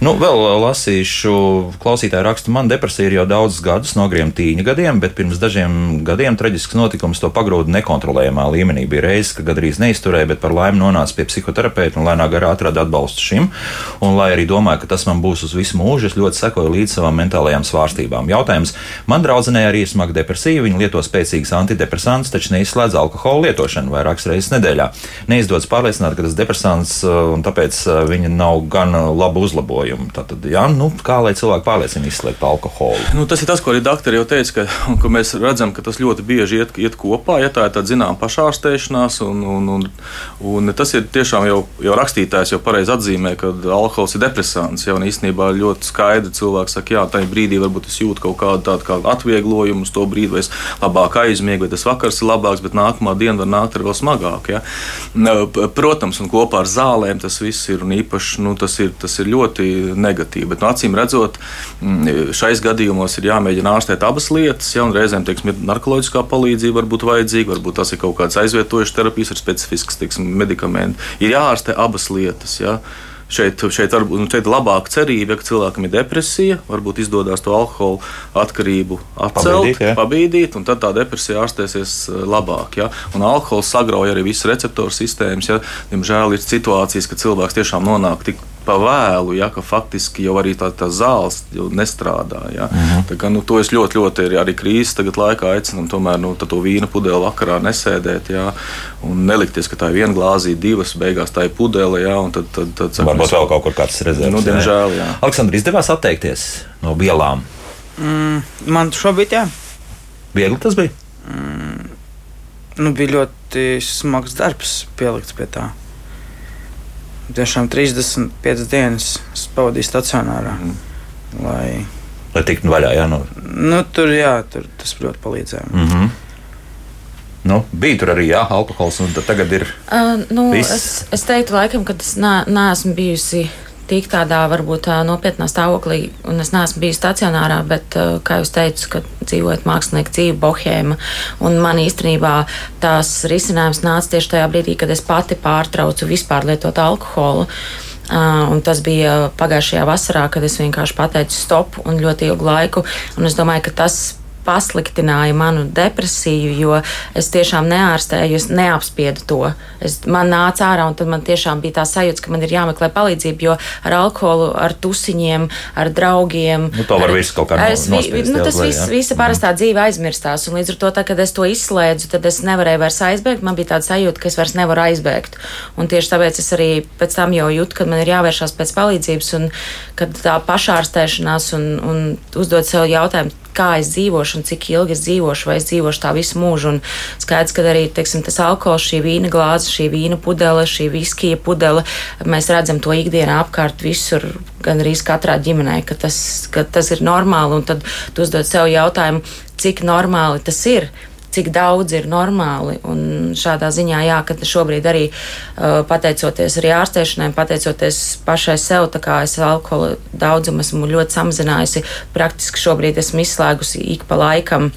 Nu, vēl lasīšu, klausītāji raksta, man depresija ir jau daudzus gadus, nogriem tīņa gadiem, bet pirms dažiem gadiem traģisks notikums to pagrūda nekontrolējamā līmenī. Bija reizes, ka gandrīz neizturēja, bet par laimi nonāca pie psihoterapeita un lēnā garā atrada atbalstu šim. Un, lai arī domāju, ka tas man būs uz visu mūžu, es ļoti sekoju līdz savām mentālajām mentālajām svārstībām. Jautājums. Man draudzenei arī ir smaga depresija, viņa lieto spēcīgas antidepresantus, taču neizslēdz alkohola lietošanu vairākas reizes nedēļā. Neizdodas pārliecināt, ka tas depresants uh, un tāpēc uh, viņa nav gan uh, laba uzlabojuma. Tātad, jā, nu, kā lai cilvēki pārliecina izslēgt alkoholu? Nu, tas ir tas, ko arī doktori jau teica, ka, ka mēs redzam, ka tas ļoti bieži iet, iet kopā, ja tā ir tāda zināmā pašārstēšanās, un, un, un, un tas ir tiešām jau, jau rakstītājs jau pareizi atzīmē, ka alkohols ir depresants. Jau īstenībā ļoti skaidri cilvēks saka, jā, tā ir brīdī varbūt es jūtu kaut kādu tādu kā atvieglojumu, uz to brīdi, vai es labāk aizmiegu, vai tas vakars ir labāks, bet nākamā diena var nākt ar vēl smagāk. Ja? Protams, un kopā ar zālēm tas viss ir īpaši, nu, tas ir, tas ir ļoti negatīvi. Bet, nu, acīm redzot, šais gadījumos ir jāmēģina ārstēt abas lietas, ja, un reizēm, teiksim, ir narkotiskā palīdzība varbūt vajadzīga, varbūt tas ir kaut kāds aizvietojušs terapijas ar specifisks, teiksim, medikamenti. Ir jāārstē abas lietas. Ja. Šeit, šeit, varbūt, nu, šeit ir labāka cerība, ja cilvēkam ir depresija, varbūt izdodas to alkohola atkarību atcelt, pabīdīt, ja. pabīdīt un tad tā depresija ārstēsies eh, labāk. Ja? Un alkohols sagrauj arī visas receptoru sistēmas. Ja? Diemžēl ir situācijas, ka cilvēks tiešām nonāk tik pa vēlu, ja, ka faktiski jau arī tā, tā zāles nestrādā. Ja. Mm -hmm. tā kā, nu, to es ļoti, ļoti arī, arī krīzes laikā aicinu, tomēr nu, to vīna pudeli vakarā nesēdēt ja, un nelikties, ka tā ir viena glāzīte, divas, beigās tā ir pudele. Ja, tad, tad, tad, saka, Varbūt vēl kaut kur kāds rezerves. Nu, diemžēl, jā. Aleksandrs, izdevās atteikties no vielām? Mm, man šobrīd jā. Viegli tas bija? Mm, nu, bija ļoti smags darbs pielikt pie tā tiešām 35 dienas pavadīju stacionārā. Mm. Lai, lai tiktu vaļā, jā, nu. Nu, tur, jā, tur tas ļoti palīdzēja. Mm -hmm. Nu, bija tur arī jā, alkohols, un tagad ir. Uh, nu, viss. es, es teiktu, laikam, ka es neesmu bijusi tik tādā varbūt nopietnā stāvoklī, un es neesmu bijis stacionārā, bet, kā jūs teicu, ka dzīvojot mākslinieka dzīvi, bohēma, un man īstenībā tās risinājums nāca tieši tajā brīdī, kad es pati pārtraucu vispār lietot alkoholu. Uh, tas bija pagājušajā vasarā, kad es vienkārši pateicu stop un ļoti ilgu laiku. Un es domāju, ka tas pasliktināja manu depresiju, jo es tiešām neārstēju, es neapspiedu to. Es, man nāca ārā, un tad man tiešām bija tā sajūta, ka man ir jāmeklē palīdzība, jo ar alkoholu, ar tusiņiem, ar draugiem. Nu, to var ar, visu kaut kā es, nospiest, nu, tas viss, visa parastā mm. dzīve aizmirstās, un līdz ar to, tā, kad es to izslēdzu, tad es nevarēju vairs aizbēgt, man bija tāda sajūta, ka es vairs nevaru aizbēgt. Un tieši tāpēc es arī pēc tam jau jūtu, ka man ir jāvēršās pēc palīdzības, un kad tā pašārstēšanās un, un uzdot sev jautājumu, kā es dzīvošu un cik ilgi es dzīvošu, vai es dzīvošu tā visu mūžu. Un skaidrs, ka arī teiksim, tas alkohols, šī vīna glāze, šī vīna pudele, šī viskija pudele, mēs redzam to ikdienā apkārt visur, gan arī katrā ģimenē, ka tas, ka tas ir normāli. Un tad tu uzdod sev jautājumu, cik normāli tas ir cik daudz ir normāli. Un šādā ziņā, jā, ka šobrīd arī uh, pateicoties arī ārstēšanai, pateicoties pašai sev, tā kā es alkohola daudzumu esmu ļoti samazinājusi, praktiski šobrīd esmu izslēgusi ik pa laikam.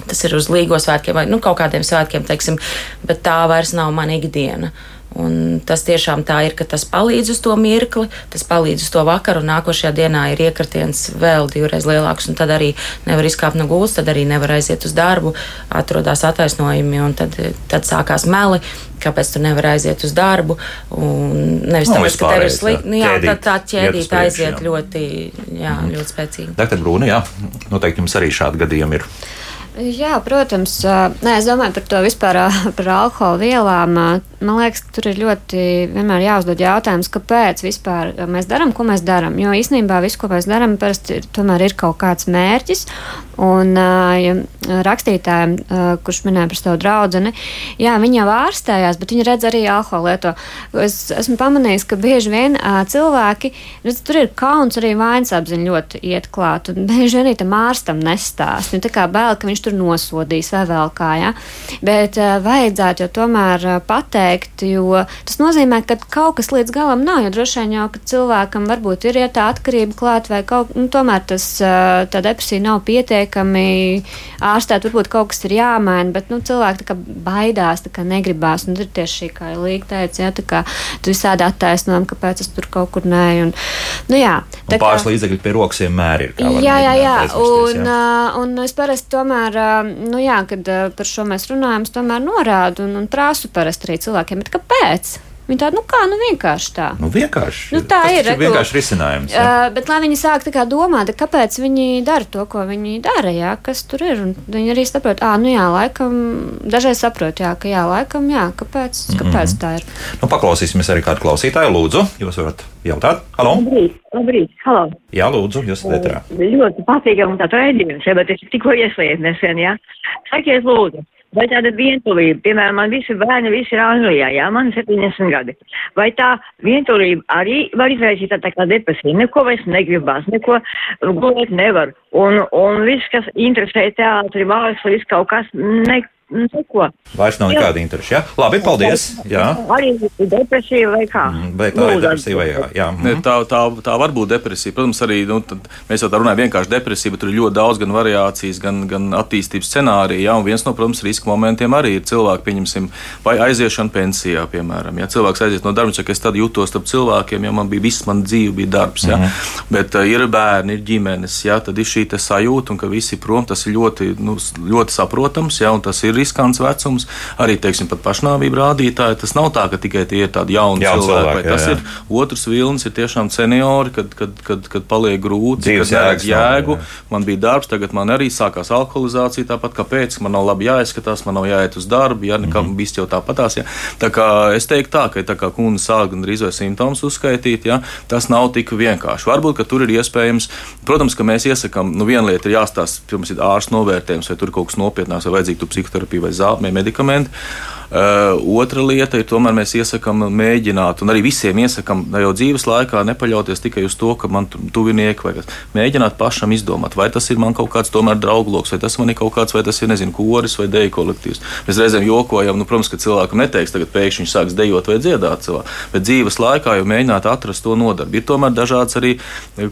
Tas ir uz līgo svētkiem vai nu, kaut kādiem svētkiem, teiksim, bet tā vairs nav mana ikdiena. Uh, Un tas tiešām tā ir, ka tas palīdz uz to mirkli, tas palīdz uz to vakaru, un nākošajā dienā ir iekritiens vēl divreiz lielāks, un tad arī nevar izkāpt no gultas, tad arī nevar aiziet uz darbu, atrodas attaisnojumi, un tad, tad sākās meli, kāpēc tu nevari aiziet uz darbu. Nevis no, nu, tāpēc, ka tev ir slikti, nu, jā, ķēdīt, tā, tā ķēdīte aiziet jā. ļoti, jā, mm. ļoti spēcīgi. Dr. Brūna, jā, noteikti jums arī šādi gadījumi ir. Jā, protams. Nē, es domāju par to vispār par alkohola vielām. Man liekas, ka tur ir ļoti vienmēr jāuzdod jautājums, kāpēc vispār mēs darām, ko mēs darām. Jo īstenībā viss, ko mēs darām, parasti tomēr ir kaut kāds mērķis. Un ja rakstītājiem, kurš minēja par savu draugu, jā, viņi jau ārstējās, bet viņi redz arī alkoholu lieto. Es esmu pamanījis, ka bieži vien cilvēki, nu, tur ir kauns arī vainas apziņa ļoti iet klāt. Bieži vien arī tam ārstam nestāst. Nu, tā kā bail, ka viņš viņš tur nosodīs vai vēl kā. Ja? Bet uh, vajadzētu jau tomēr uh, pateikt, jo tas nozīmē, ka kaut kas līdz galam nav. Jo droši vien jau, ka cilvēkam varbūt ir ja tā atkarība klāt, vai kaut, nu, tomēr tas, uh, tā depresija nav pietiekami ārstēt. Varbūt kaut kas ir jāmaina, bet nu, cilvēki tā kā baidās, tā kā negribās. Un ir tieši šī, kā Līga teica, ja, tā kā tu visādi attaisnojumi, kāpēc es tur kaut kur nē. Un, nu, jā, un pāris kā, līdzekļi pie rokas vienmēr ir. Jā, jā, jā. Un, jā. Un es parasti tomēr tomēr, nu jā, kad par šo mēs runājam, es tomēr norādu un, un prāsu parasti arī cilvēkiem, bet kāpēc? Viņi tādi, nu kā, nu vienkārši tā. Nu vienkārši. Nu, tā ir. ir vienkārši risinājums. Jā. Uh, bet lai viņi sāk tā kā domāt, kāpēc viņi dara to, ko viņi dara, jā, kas tur ir. Un viņi arī saprot, ah, nu jā, laikam, dažreiz saprot, jā, ka jā, laikam, jā, kāpēc, kāpēc mm -hmm. tā ir. Nu, paklausīsimies arī kādu klausītāju. Lūdzu, jūs varat jautāt. Halo! Labrīt, labrīt, halo! Jā, lūdzu, jūs esat ētrā. Ļoti patīkami tā raidījums, ja, bet es tikko ieslēdzu nesen, jā. Sakiet, lūdzu. Vai tāda vientulība, piemēram, man visi bērni, visi ir Anglijā, jā, man 70 gadi. Vai tā vientulība arī var izraisīt tā kā depresiju? Neko vairs negribās, neko gulēt nevar. Un, un viss, kas interesē teātri, mākslu, viss kaut kas, ne, Neko. Vairs nav nekāda interesa. Ja? Labi, paldies. Jā. Arī depresija vai kā? Vai tā ir depresija vai jā? jā. Ne, tā, tā, tā var būt depresija. Protams, arī nu, mēs jau tā runājam vienkārši depresija, bet tur ir ļoti daudz gan variācijas, gan, gan attīstības scenāriju. Jā, un viens no, protams, riska momentiem arī ir cilvēki, pieņemsim, vai aiziešana pensijā, piemēram. Ja cilvēks aiziet no darba, ka es tad jutos starp cilvēkiem, jo man bija viss, man dzīve bija darbs. Ja? Mm -hmm. Bet uh, ir bērni, ir ģimenes, ja? tad ir šī sajūta, un ka visi prom tas ir ļoti, nu, ļoti saprotams, ja? un tas ir riskants vecums, arī teiksim, pašnāvību rādītāji. Tas nav tā, ka tikai tie ir tādi jauni Jaun cilvēki. cilvēki jā, tas jā. ir otrs vilnis, ir tiešām seniori, kad, kad, kad, kad paliek grūti, Dzīves kad neredz jēgu. jā. Man bija darbs, tagad man arī sākās alkoholizācija. Tāpat kāpēc man nav labi jāizskatās, man nav jāiet uz darbu, ja nekam mm -hmm. bijis jau tāpatās. Ja. Tā kā es teiktu tā, ka tā kā kundze sāk gandrīz vai simptomus uzskaitīt, ja, tas nav tik vienkārši. Varbūt, ka tur ir iespējams, protams, ka mēs iesakām, nu viena lieta ir jāstāsta, pirms ir ārsts novērtējums, vai tur kaut kas nopietnāks, vai vajadzīga psihoterapija vai zāle vai medikamenti. Uh, otra lieta ir, tomēr mēs iesakām mēģināt, un arī visiem iesakām jau dzīves laikā nepaļauties tikai uz to, ka man tu- tuvinieki vai kas. Mēģināt pašam izdomāt, vai tas ir man kaut kāds tomēr draugloks, vai tas man ir kaut kāds, vai tas ir, nezinu, koris vai deju kolektīvs. Mēs reizēm jokojam, nu, protams, ka cilvēkam neteiks, tagad pēkšņi viņš sāks dejot vai dziedāt cilvēku, bet dzīves laikā jau mēģināt atrast to nodarbi. Ir tomēr dažādas arī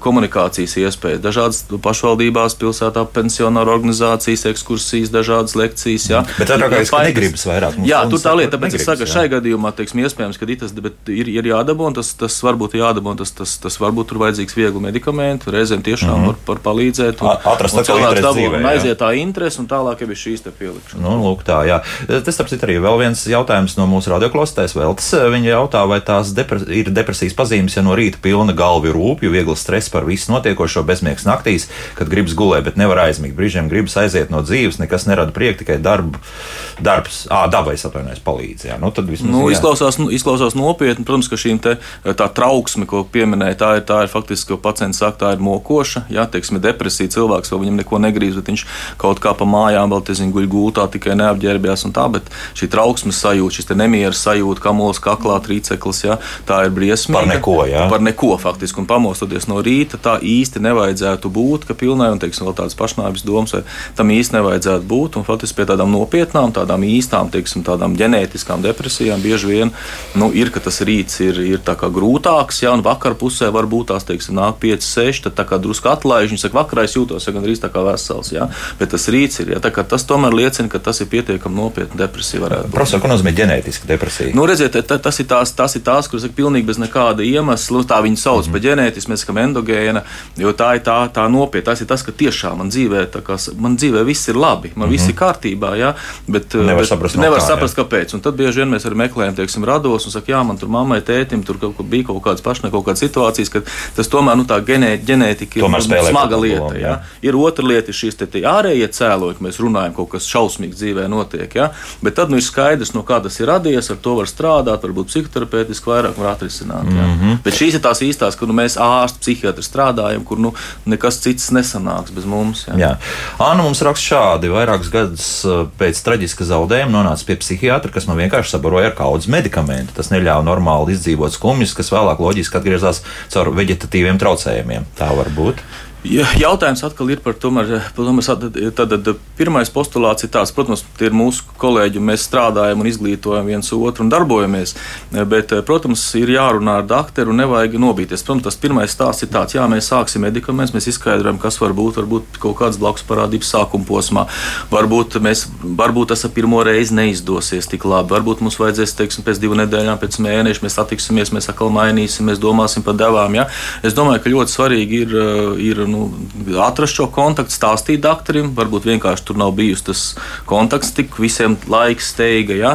komunikācijas iespējas, dažādas pašvaldībās, pilsētā pensionāru organizācijas, ekskursijas, dažādas lekcijas. Jā. Bet tā kā es negribas vairāk. Jā, tur tā lieta, tāpēc es saku, ka šai gadījumā, teiksim, iespējams, ka tas ir, ir jādabū, un tas, tas varbūt jādabū, un tas, tas, tas varbūt tur vajadzīgs viegli medikamenti, reizēm tiešām mm -hmm. var, var palīdzēt. Un, Atrast un cilvēks dabū, dzīvē, un aiziet tā interesi, un tālāk jau ir šīs te pielikšanas. Nu, lūk, tā, jā. Tas, starp citu, arī vēl viens jautājums no mūsu radioklostēs Veltes. Viņa jautā, vai tās depres ir depresijas pazīmes, ja no rīta pilna galva ir rūpju, viegli stress par visu notiekošo bezmiegs naktīs, kad gribas gulēt, bet nevar aizmigt. Brīžiem gribas aiziet no dzīves, nekas nerada prieku, tikai darbu, darbs, ā, dabai atvainojas palīdz. Jā. Nu, nu, izklausās, nu, izklausās nopietni, protams, ka šī trauksme, ko pieminēja, tā ir, tā ir faktiski, ko pacients saka, tā ir mokoša. Jā, teiksim, depresija cilvēks vēl viņam neko negrīz, bet viņš kaut kā pa mājām vēl, tezinu, guļ gultā, tikai neapģērbjās un tā, bet šī trauksmes sajūta, šis nemieras sajūta, kamols, kaklā, trīceklis, jā, tā ir briesmīga. Par neko, jā. Par neko faktiski, un pamostoties no rīta, tā īsti nevajadzētu būt, ka pilnai, un, teiksim, vēl tādas pašnāvības domas, vai tam īsti nevajadzētu būt, un faktiski pie tādām nopietnām, tādām īstām, teiksim, tādām ģenētiskām depresijām bieži vien nu, ir, ka tas rīts ir, ir grūtāks, ja vakar pusē var būt tās, teiksim, nāk 5, 6, tad tā kā drusku atlaiž. Viņš saka, vakarā es jūtos ja gandrīz tā kā vesels, ja? bet tas rīts ir. Ja? Tas tomēr liecina, ka tas ir pietiekami nopietna depresija. Profesor, ko nozīmē ģenētiska depresija? Nu, redziet, tas ir tās, tas ir tās kuras ir pilnīgi bez nekāda iemesla. Nu, tā viņi sauc mm -hmm. par ģenētisku, mēs sakām endogēna, jo tā ir tā, tā nopietna. Tas ir tas, ka tiešām man dzīvē, kā, man dzīvē viss ir labi, man mm -hmm. viss ir kārtībā, ja? bet nevar bet saprast, nevar kā, saprast kāpēc. Un tad bieži vien mēs arī meklējam, teiksim, rados un sakām, jā, man tur mammai, tētim, tur kaut, bija kaut kādas pašai, kaut kādas situācijas, ka tas tomēr nu, tā genē, ģenētika tomēr ir smaga lieta. Jā. Jā. Ir otra lieta, ir šīs te, te ārējie cēloņi, mēs runājam, kaut kas šausmīgs dzīvē notiek. Jā. Bet tad nu, ir skaidrs, no kā tas ir radies, ar to var strādāt, varbūt psihoterapeitiski vairāk var atrisināt. Jā. Mm -hmm. Bet šīs ir tās īstās, kur nu, mēs ārsti, psihiatri strādājam, kur nu, nekas cits nesanāks bez mums. Jā. Jā. Anna mums raksta šādi: vairākus gadus uh, pēc traģiska zaudējuma nonāca pie psihiatra, kas man vienkārši sabaroja ar kaudzes medikamentu. Tas neļāva normāli izdzīvot skumjas, kas vēlāk loģiski atgriezās caur veģetatīviem traucējumiem. Tā var būt. Jautājums atkal ir par to, tad pirmais postulāts ir tāds, protams, tie ir mūsu kolēģi, mēs strādājam un izglītojam viens otru un darbojamies, bet, protams, ir jārunā ar doktoru un nevajag nobīties. Protams, tas pirmais stāsts ir tāds, jā, mēs sāksim medikamentus, mēs izskaidrojam, kas var būt, varbūt kaut kādas blakus parādības sākuma posmā, varbūt, mēs, varbūt tas ar pirmo reizi neizdosies tik labi, varbūt mums vajadzēs, teiksim, pēc divu nedēļām, pēc mēneša mēs satiksimies, mēs atkal mainīsim, mēs domāsim par devām. Ja? Es domāju, ka ļoti svarīgi ir, ir nu, atrast šo kontaktu, stāstīt doktoram. Varbūt vienkārši tur nav bijusi tas kontakts, tik visiem laiks steiga. Ja?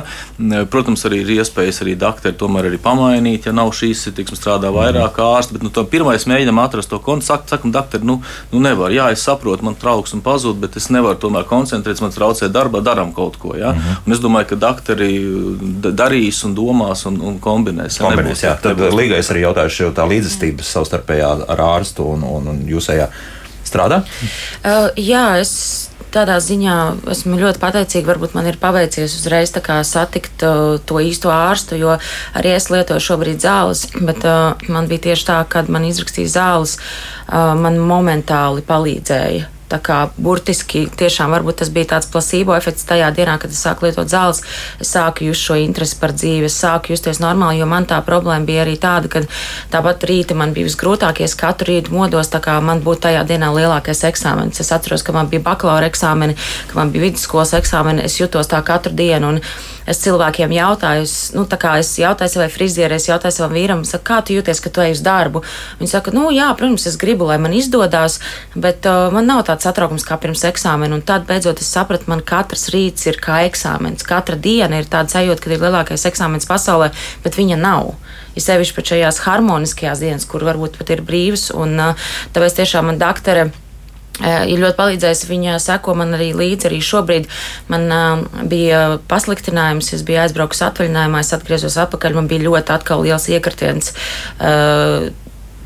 Protams, arī ir iespējas arī doktori tomēr arī pamainīt, ja nav šīs, tiksim, strādā vairāk mm. ārsti. Bet nu, pirmais mēģinām atrast to kontaktu. Sak, sakam, doktori, nu, nu nevar. Jā, es saprotu, man trauks un pazūd, bet es nevaru tomēr koncentrēties, man traucē darbā, darām kaut ko. Ja? Mm -hmm. Un es domāju, ka doktori darīs un domās un, un kombinēs. Ja? kombinēs jā, tad līgais arī jautājuši tā līdzestības savstarpējā ar ārstu un, un, un jūsējā strādā? Uh, jā, es tādā ziņā esmu ļoti pateicīga. Varbūt man ir paveicies uzreiz satikt uh, to īsto ārstu, jo arī es lietoju šobrīd zāles, bet uh, man bija tieši tā, kad man izrakstīja zāles, uh, man momentāli palīdzēja Tā kā burtiski tiešām varbūt tas bija tāds placebo efekts tajā dienā, kad es sāku lietot zāles. Es sāku just šo interesi par dzīvi, es sāku justies normāli, jo man tā problēma bija arī tāda, ka tāpat rīta man bija visgrūtākie. Es katru rītu modos, tā kā man būtu tajā dienā lielākais eksāmenis. Es atceros, ka man bija bakalaura eksāmeni, ka man bija vidusskolas eksāmeni. Es jutos tā katru dienu. Un, es cilvēkiem jautāju, es, nu, es jautāju savai frizierei, es jautāju savam vīram, saku, kā tu jūties, ka tu ej uz darbu. Viņi saka, nu, jā, protams, es gribu, lai man izdodas, bet uh, man nav tāds satraukums kā pirms eksāmena. Un tad beidzot es sapratu, man katrs rīts ir kā eksāmenis. Katra diena ir tāda sajūta, ka ir lielākais eksāmenis pasaulē, bet viņa nav. Ir sevišķi pat šajās harmoniskajās dienas, kur varbūt pat ir brīvs. Un, uh, tāpēc tiešām man doktora ir ļoti palīdzējis. Viņa seko man arī līdzi. Arī šobrīd man uh, bija pasliktinājums, es biju aizbraucis atvaļinājumā, es atgriezos atpakaļ. Man bija ļoti atkal liels iekritiens. Uh,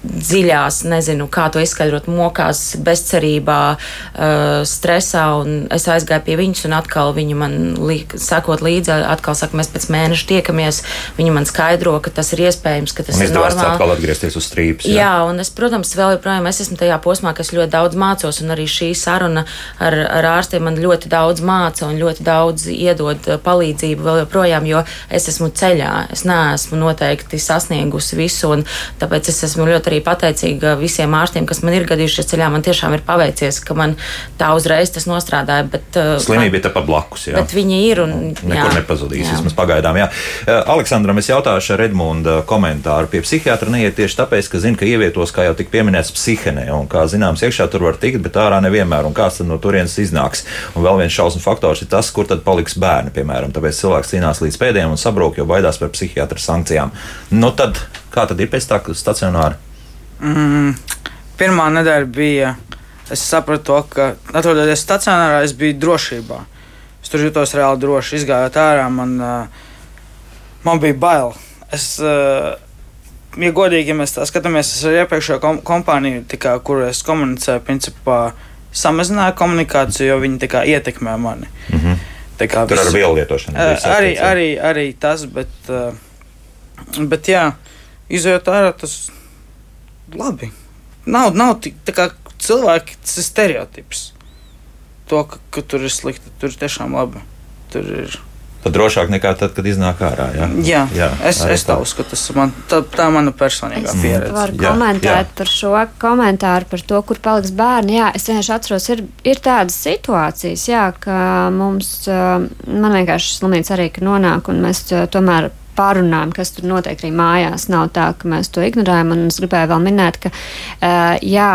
dziļās, nezinu, kā to izskaidrot, mokās, bezcerībā, uh, stresā. Es aizgāju pie viņas, un atkal viņa man liek, sakot līdzi, atkal saka, mēs pēc mēneša tiekamies. Viņa man skaidro, ka tas ir iespējams, ka tas un ir normāli. atkal atgriezties uz strīpas. Jā, jā un es, protams, vēl joprojām es esmu tajā posmā, kas ļoti daudz mācos, un arī šī saruna ar, ar ārstiem man ļoti daudz māca un ļoti daudz iedod palīdzību vēl joprojām, jo es esmu ceļā. Es neesmu noteikti sasniegusi visu, un tāpēc es esmu ļoti arī arī pateicīga visiem ārstiem, kas man ir gadījušies ceļā. Man tiešām ir paveicies, ka man tā uzreiz tas nostrādāja. Bet, Slimība ir tepat blakus. Jā. Bet viņi ir un nekur nepazudīs. Vismaz pagaidām. Jā. Aleksandram, es jautāšu Redmunda komentāru. Pie psihiatra neiet tieši tāpēc, ka zina, ka ievietos, kā jau tika pieminēts, psihenē. Un, kā zināms, iekšā tur var tikt, bet ārā nevienmēr. Un kāds tad no turienes iznāks? Un vēl viens šausmu faktors ir tas, kur tad paliks bērni, piemēram. Tāpēc cilvēks cīnās līdz pēdējiem un sabrūk, jo baidās par psihiatra sankcijām. Nu, tad, kā tad ir pēc tā stacionāra? Mm, pirmā nedēļa bija. Es sapratu, to, ka atrodoties stacionārā, es biju drošībā. Es tur jutos reāli droši. Izgājot ārā, man, man bija bail. Es, ja godīgi, ja mēs tā skatāmies, es ar iepriekšējo kom kompāniju, kā, kur es komunicēju, principā samazināju komunikāciju, jo viņi ietekmē mani. Mm -hmm. Tur visu, ar vielu lietošanu. Arī, arī, arī tas, bet, bet jā, izjūt ārā tas labi. Nav, nav tik tā kā cilvēki, tas ir stereotips. To, ka, ka tur ir slikti, tur ir tiešām labi. Tur ir. Tad drošāk nekā tad, kad iznāk ārā. Jā, jā, jā es, es tā uzskatu. Tas man, tā, tā mana personīgā es pieredze. Es varu jā, komentēt jā. par šo komentāru, par to, kur paliks bērni. Jā, es vienkārši atceros, ir, ir tādas situācijas, jā, ka mums, man vienkārši slimnīca arī nonāk, un mēs tomēr pārunājam, kas tur notiek arī mājās. Nav tā, ka mēs to ignorējam. Un es gribēju vēl minēt, ka uh, jā,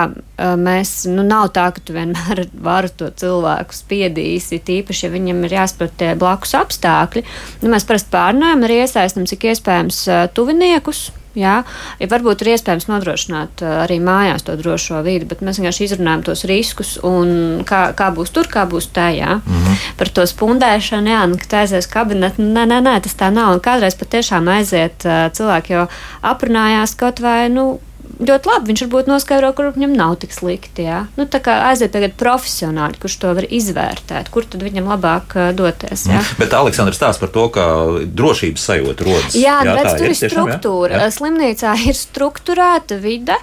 mēs, nu, nav tā, ka tu vienmēr vari to cilvēku spiedīsi, tīpaši, ja viņam ir jāsaprot tie blakus apstākļi. Nu, mēs parasti pārunājam, arī iesaistam, cik iespējams, tuviniekus Jā, ja varbūt ir iespējams nodrošināt arī mājās to drošo vidi, bet mēs vienkārši izrunājam tos riskus un kā, kā būs tur, kā būs tajā. Mm -hmm. Par to spundēšanu, jā, nu, ka aizies kabinetā, nē, nē, nē, tas tā nav. Un kādreiz patiešām aiziet cilvēki, jo aprunājās kaut vai, nu, ļoti labi. Viņš varbūt noskaidro, kur viņam nav tik slikti. Jā. Nu, tā kā aiziet tagad profesionāli, kurš to var izvērtēt, kur tad viņam labāk uh, doties. Jā. Mm. Bet Aleksandrs stāsta par to, ka drošības sajūta rodas. Jā, jā bet tur ir struktūra. Jā? Slimnīcā ir struktūrēta vide.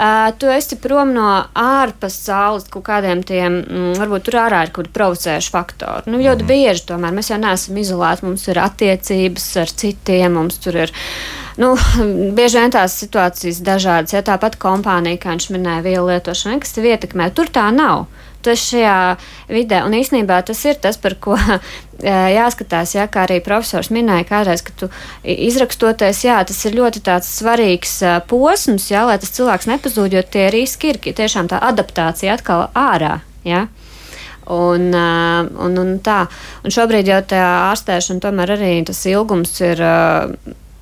Uh, tu esi prom no ārpasaules kaut kādiem tiem, mm, varbūt tur ārā ir kaut kādi provocējuši faktori. Nu, ļoti mm. bieži tomēr mēs jau neesam izolēti, mums ir attiecības ar citiem, mums tur ir. Nu, bieži vien tās situācijas dažādas, ja tāpat kompānija, kā viņš minēja, vielu lietošana, kas tev ietekmē, tur tā nav esi šajā vidē. Un īsnībā tas ir tas, par ko jāskatās, jā, kā arī profesors minēja kādreiz, ka tu izrakstoties, jā, tas ir ļoti tāds svarīgs posms, jā, lai tas cilvēks nepazūd, jo tie riski ir tiešām tā adaptācija atkal ārā. Jā. Un, un, un tā. Un šobrīd jau tā ārstēšana, tomēr arī tas ilgums ir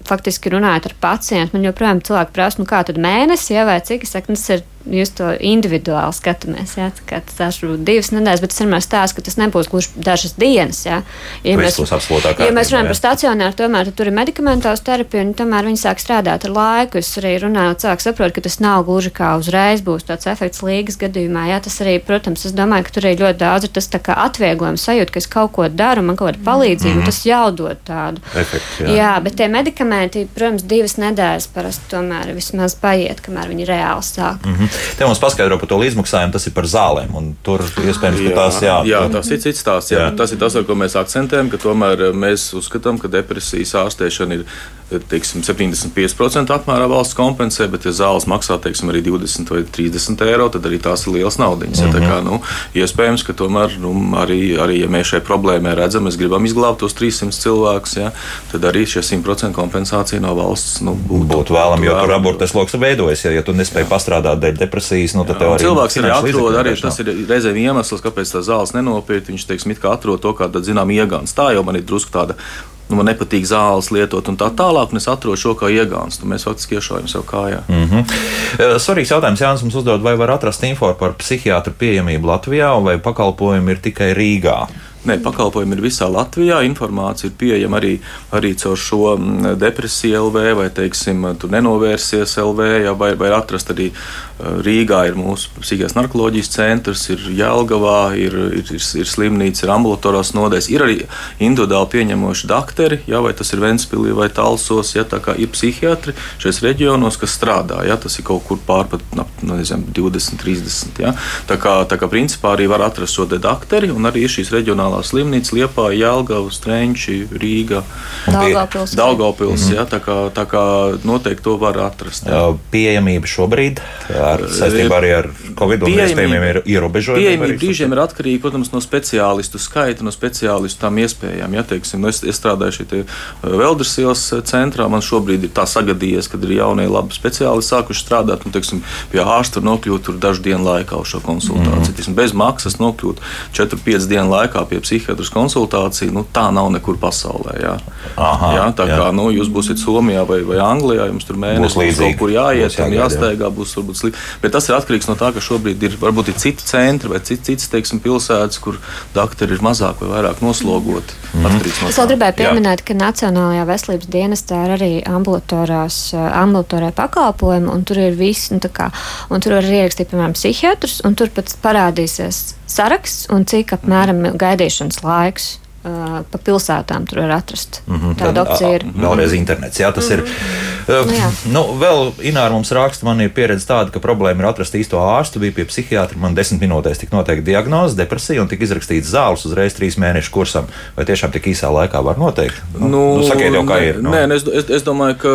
faktiski runājot ar pacientu. Man joprojām cilvēki prasa, nu kā tad mēnesis, ja vai cik, es saku, nu, tas ir jūs to individuāli skatāmies. Jā, tas ir divas nedēļas, bet es vienmēr stāstu, ka tas nebūs gluži dažas dienas. Jā. Ja mēs, ja mēs runājam par stacionāru, tomēr tur ir medikamentos terapija, un tomēr viņi sāk strādāt ar laiku. Es arī runāju, cilvēki saprot, ka tas nav gluži kā uzreiz būs tāds efekts līgas gadījumā. Jā, tas arī, protams, es domāju, ka tur arī ļoti daudz ir tas atvieglojums sajūta, ka es kaut ko daru, man kaut kāda palīdzība, mm -hmm. tas jau dod tādu efektu. Jā. jā, bet tie medikamenti, protams, divas nedēļas parasti tomēr vismaz paiet, kamēr viņi reāli sāk. Mm -hmm. Te mums paskaidro par to līdzmaksājumu, tas ir par zālēm. Tur iespējams, ka tās jā. Jā, tas ir cits stāsts. Jā. Jā. Tas ir tas, ar ko mēs akcentējam, ka tomēr mēs uzskatām, ka depresijas ārstēšana ir teiksim, 75% apmērā valsts kompensē, bet, ja zāles maksā teiksim, arī 20 vai 30 eiro, tad arī tās ir liels naudas. Mm -hmm. ja, kā, nu, iespējams, ka tomēr nu, arī, arī, ja mēs šai problēmai redzam, mēs gribam izglābt tos 300 cilvēkus, ja, tad arī šie 100% kompensācija no valsts nu, būtu, būtu vēlama. Jo tur abortes lokus veidojas, ja, ja tu nespēji jā. pastrādāt dēļ depresijas, nu, jā, arī cilvēks arī atrod, arī tas ir reizēm iemesls, kāpēc tā zāles nenopirkt. Viņš, teiksim, atrod to kā tādu, zinām, iegāns. Tā jau man ir drusku tāda nu, man nepatīk zāles lietot un tā tālāk, un es atrodu šo kā iegānstu. Mēs faktiski iešaujam sev kājā. Mm -hmm. Svarīgs jautājums Jānis mums uzdod, vai var atrast info par psihiatru pieejamību Latvijā, vai pakalpojumi ir tikai Rīgā? Nē, pakalpojumi ir visā Latvijā. Informācija ir pieejama arī, arī caur šo mm, depresiju LV vai, teiksim, tu nenovērsies LV, jā, vai, vai atrast arī Rīgā ir mūsu psihiskās narkoloģijas centrs, ir Jālgavā, ir, ir, ir, ir slimnīca, ir ambulatorās nodeļas, ir arī individuāli pieņemoši dakteri, jā, vai tas ir Ventspilī vai Talsos, jā, tā kā ir psihiatri šajos reģionos, kas strādā, jā, tas ir kaut kur pārpat, nu, nezinu, 20, 30, jā. Tā kā, tā kā principā arī var atrast šo dakteri un arī šīs reģionālās reģionālā slimnīca Liepā, Jelgava, Strenči, Rīga, Daugavpils. Daugavpils, mm -hmm. jā, tā kā, tā kā noteikti to var atrast. Jā. Pieejamība šobrīd ar, saistībā arī ar Covid un iespējamiem ir ierobežojumi. Pieejamība brīžiem ir atkarīga, protams, no speciālistu skaita, no speciālistu tām iespējām. Ja, teiksim, nu es, es strādāju šeit Velders ielas centrā, man šobrīd ir tā sagadījies, kad ir jaunie labi speciālisti sākuši strādāt, un, teiksim, pie ārsta nokļūt tur dažu dienu laikā uz šo konsultāciju. Mm teiksim, bez maksas nokļūt 4-5 dienu laikā pie psihiatras konsultāciju, nu, tā nav nekur pasaulē. Jā. Aha, jā, tā jā. kā nu, jūs būsiet Somijā vai, vai Anglijā, jums tur mēnesis kaut kur jāiet būs un jāsteigā, būs varbūt slikti. Bet tas ir atkarīgs no tā, ka šobrīd ir varbūt ir citi centri vai cits, cits teiksim, pilsētas, kur doktori ir mazāk vai vairāk noslogoti. Mm -hmm. no es vēl gribēju pieminēt, jā. ka Nacionālajā veselības dienestā ir arī ambulatorās, ambulatorē pakalpojumi, un tur ir viss, nu, kā, un tur var ierakstīt, piemēram, psihiatrus, un tur pats parādīsies saraksts un cik apmēram gaidīšanas laiks pa pilsētām tur var atrast. Mm -hmm. Tāda opcija ir. Vēlreiz internets, jā, tas mm -hmm. ir. Uh, nu, jā. nu, vēl Ināra mums raksta, man ir pieredze tāda, ka problēma ir atrast īsto ārstu. Bija pie psihiatra, man desmit minūtēs tika noteikta diagnoze, depresija un tika izrakstīts zāles uzreiz trīs mēnešu kursam. Vai tiešām tik īsā laikā var noteikt? Nu, nu, nu, sakiet jau, kā ir. Nu. Nē, es, es, es domāju, ka,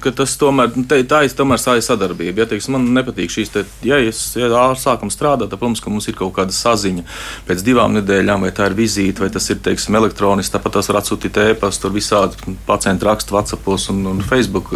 ka tas tomēr, te, tā ir tomēr ir sadarbība. Ja, teiks, man nepatīk šīs, te, ja, es, ja sākam strādāt, tad, protams, ka mums ir kaut kāda saziņa pēc divām nedēļām, vai tā ir vizīte, vai tas ir, teiksim, teiksim, elektroniski, tāpat tās var atsūtīt e-pastu, tur visādi pacienti raksta WhatsAppos un, un Facebook.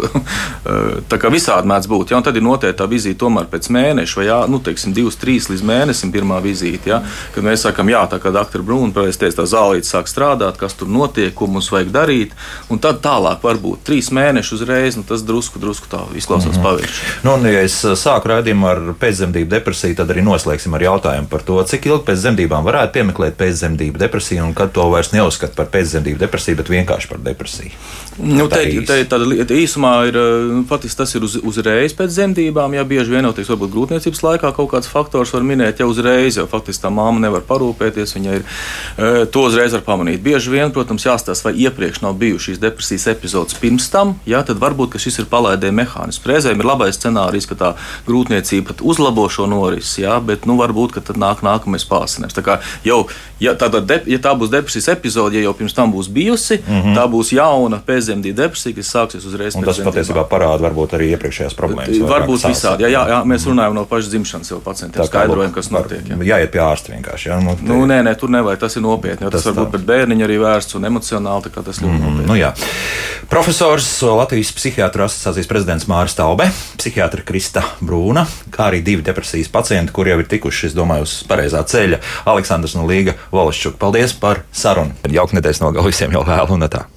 tā kā visādi mēdz būt. Ja? Un tad ir noteikta vizīte tomēr pēc mēneša, vai jā, nu, teiksim, divas, trīs līdz mēnesim pirmā vizīte. Ja? Kad mēs sakām, jā, tā kā doktor Brūna pareizi teica, tā zālīte sāk strādāt, kas tur notiek, ko mums vajag darīt. Un tad tālāk varbūt trīs mēnešus uzreiz, un tas drusku, drusku tā izklausās mm -hmm. pavirši. Nu, un, ja es sāku raidījumu ar pēcdzemdību depresiju, tad arī noslēgsim ar jautājumu par to, cik ilgi pēc dzemdībām varētu piemeklēt pēcdzemdību depresiju un kad to vairs neuzskata par pēcdzemdību depresiju, bet vienkārši par depresiju. Nu, tā te, te, tāda lieta īsumā ir, nu, patiesībā tas ir uz, uzreiz pēc dzemdībām. Jā, bieži vien jau teiks, varbūt grūtniecības laikā kaut kāds faktors var minēt, ja uzreiz jau faktiski tā māma nevar parūpēties, viņa ir to uzreiz var pamanīt. Bieži vien, protams, jāstāsta, vai iepriekš nav bijušas depresijas epizodes pirms tam, jā, tad varbūt šis ir palaidē mehānisms. Reizēm ir labais scenārijs, ka tā grūtniecība pat uzlabo šo norisi, jā, bet nu, varbūt tad nāk nākamais pārsinājums. Tā kā jau, ja, tā, de, ja tā būs depresijas epizode, ja jau pirms tam būs bijusi, mm -hmm. tā būs jauna pēcdzemdību depresija, kas sāksies uzreiz tam. Tas patiesībā parāda varbūt arī iepriekšējās problēmas. Varbūt visādi. Jā, jā, jā, mēs runājam no pašas dzimšanas jau pacientiem, skaidrojam, kas notiek. Jā. Jāiet pie ārsta vienkārši. Jā, nu, te... nu, nē, nē, tur nevajag, tas ir nopietni. Tas, tas var būt pret bērniņu arī vērsts un emocionāli, tā kā tas ļoti mm, nopietni. Nu, jā. Profesors Latvijas psihiatru asociācijas prezidents Māris Taube, psihiatra Krista Brūna, kā arī divi depresijas pacienti, kuriem jau ir tikuši, es domāju, uz pareizā ceļa - Aleksandrs un Līga Volašķuk. Paldies par sarunu! Jauka nedēļas nogalu visiem jau vēlu un tā!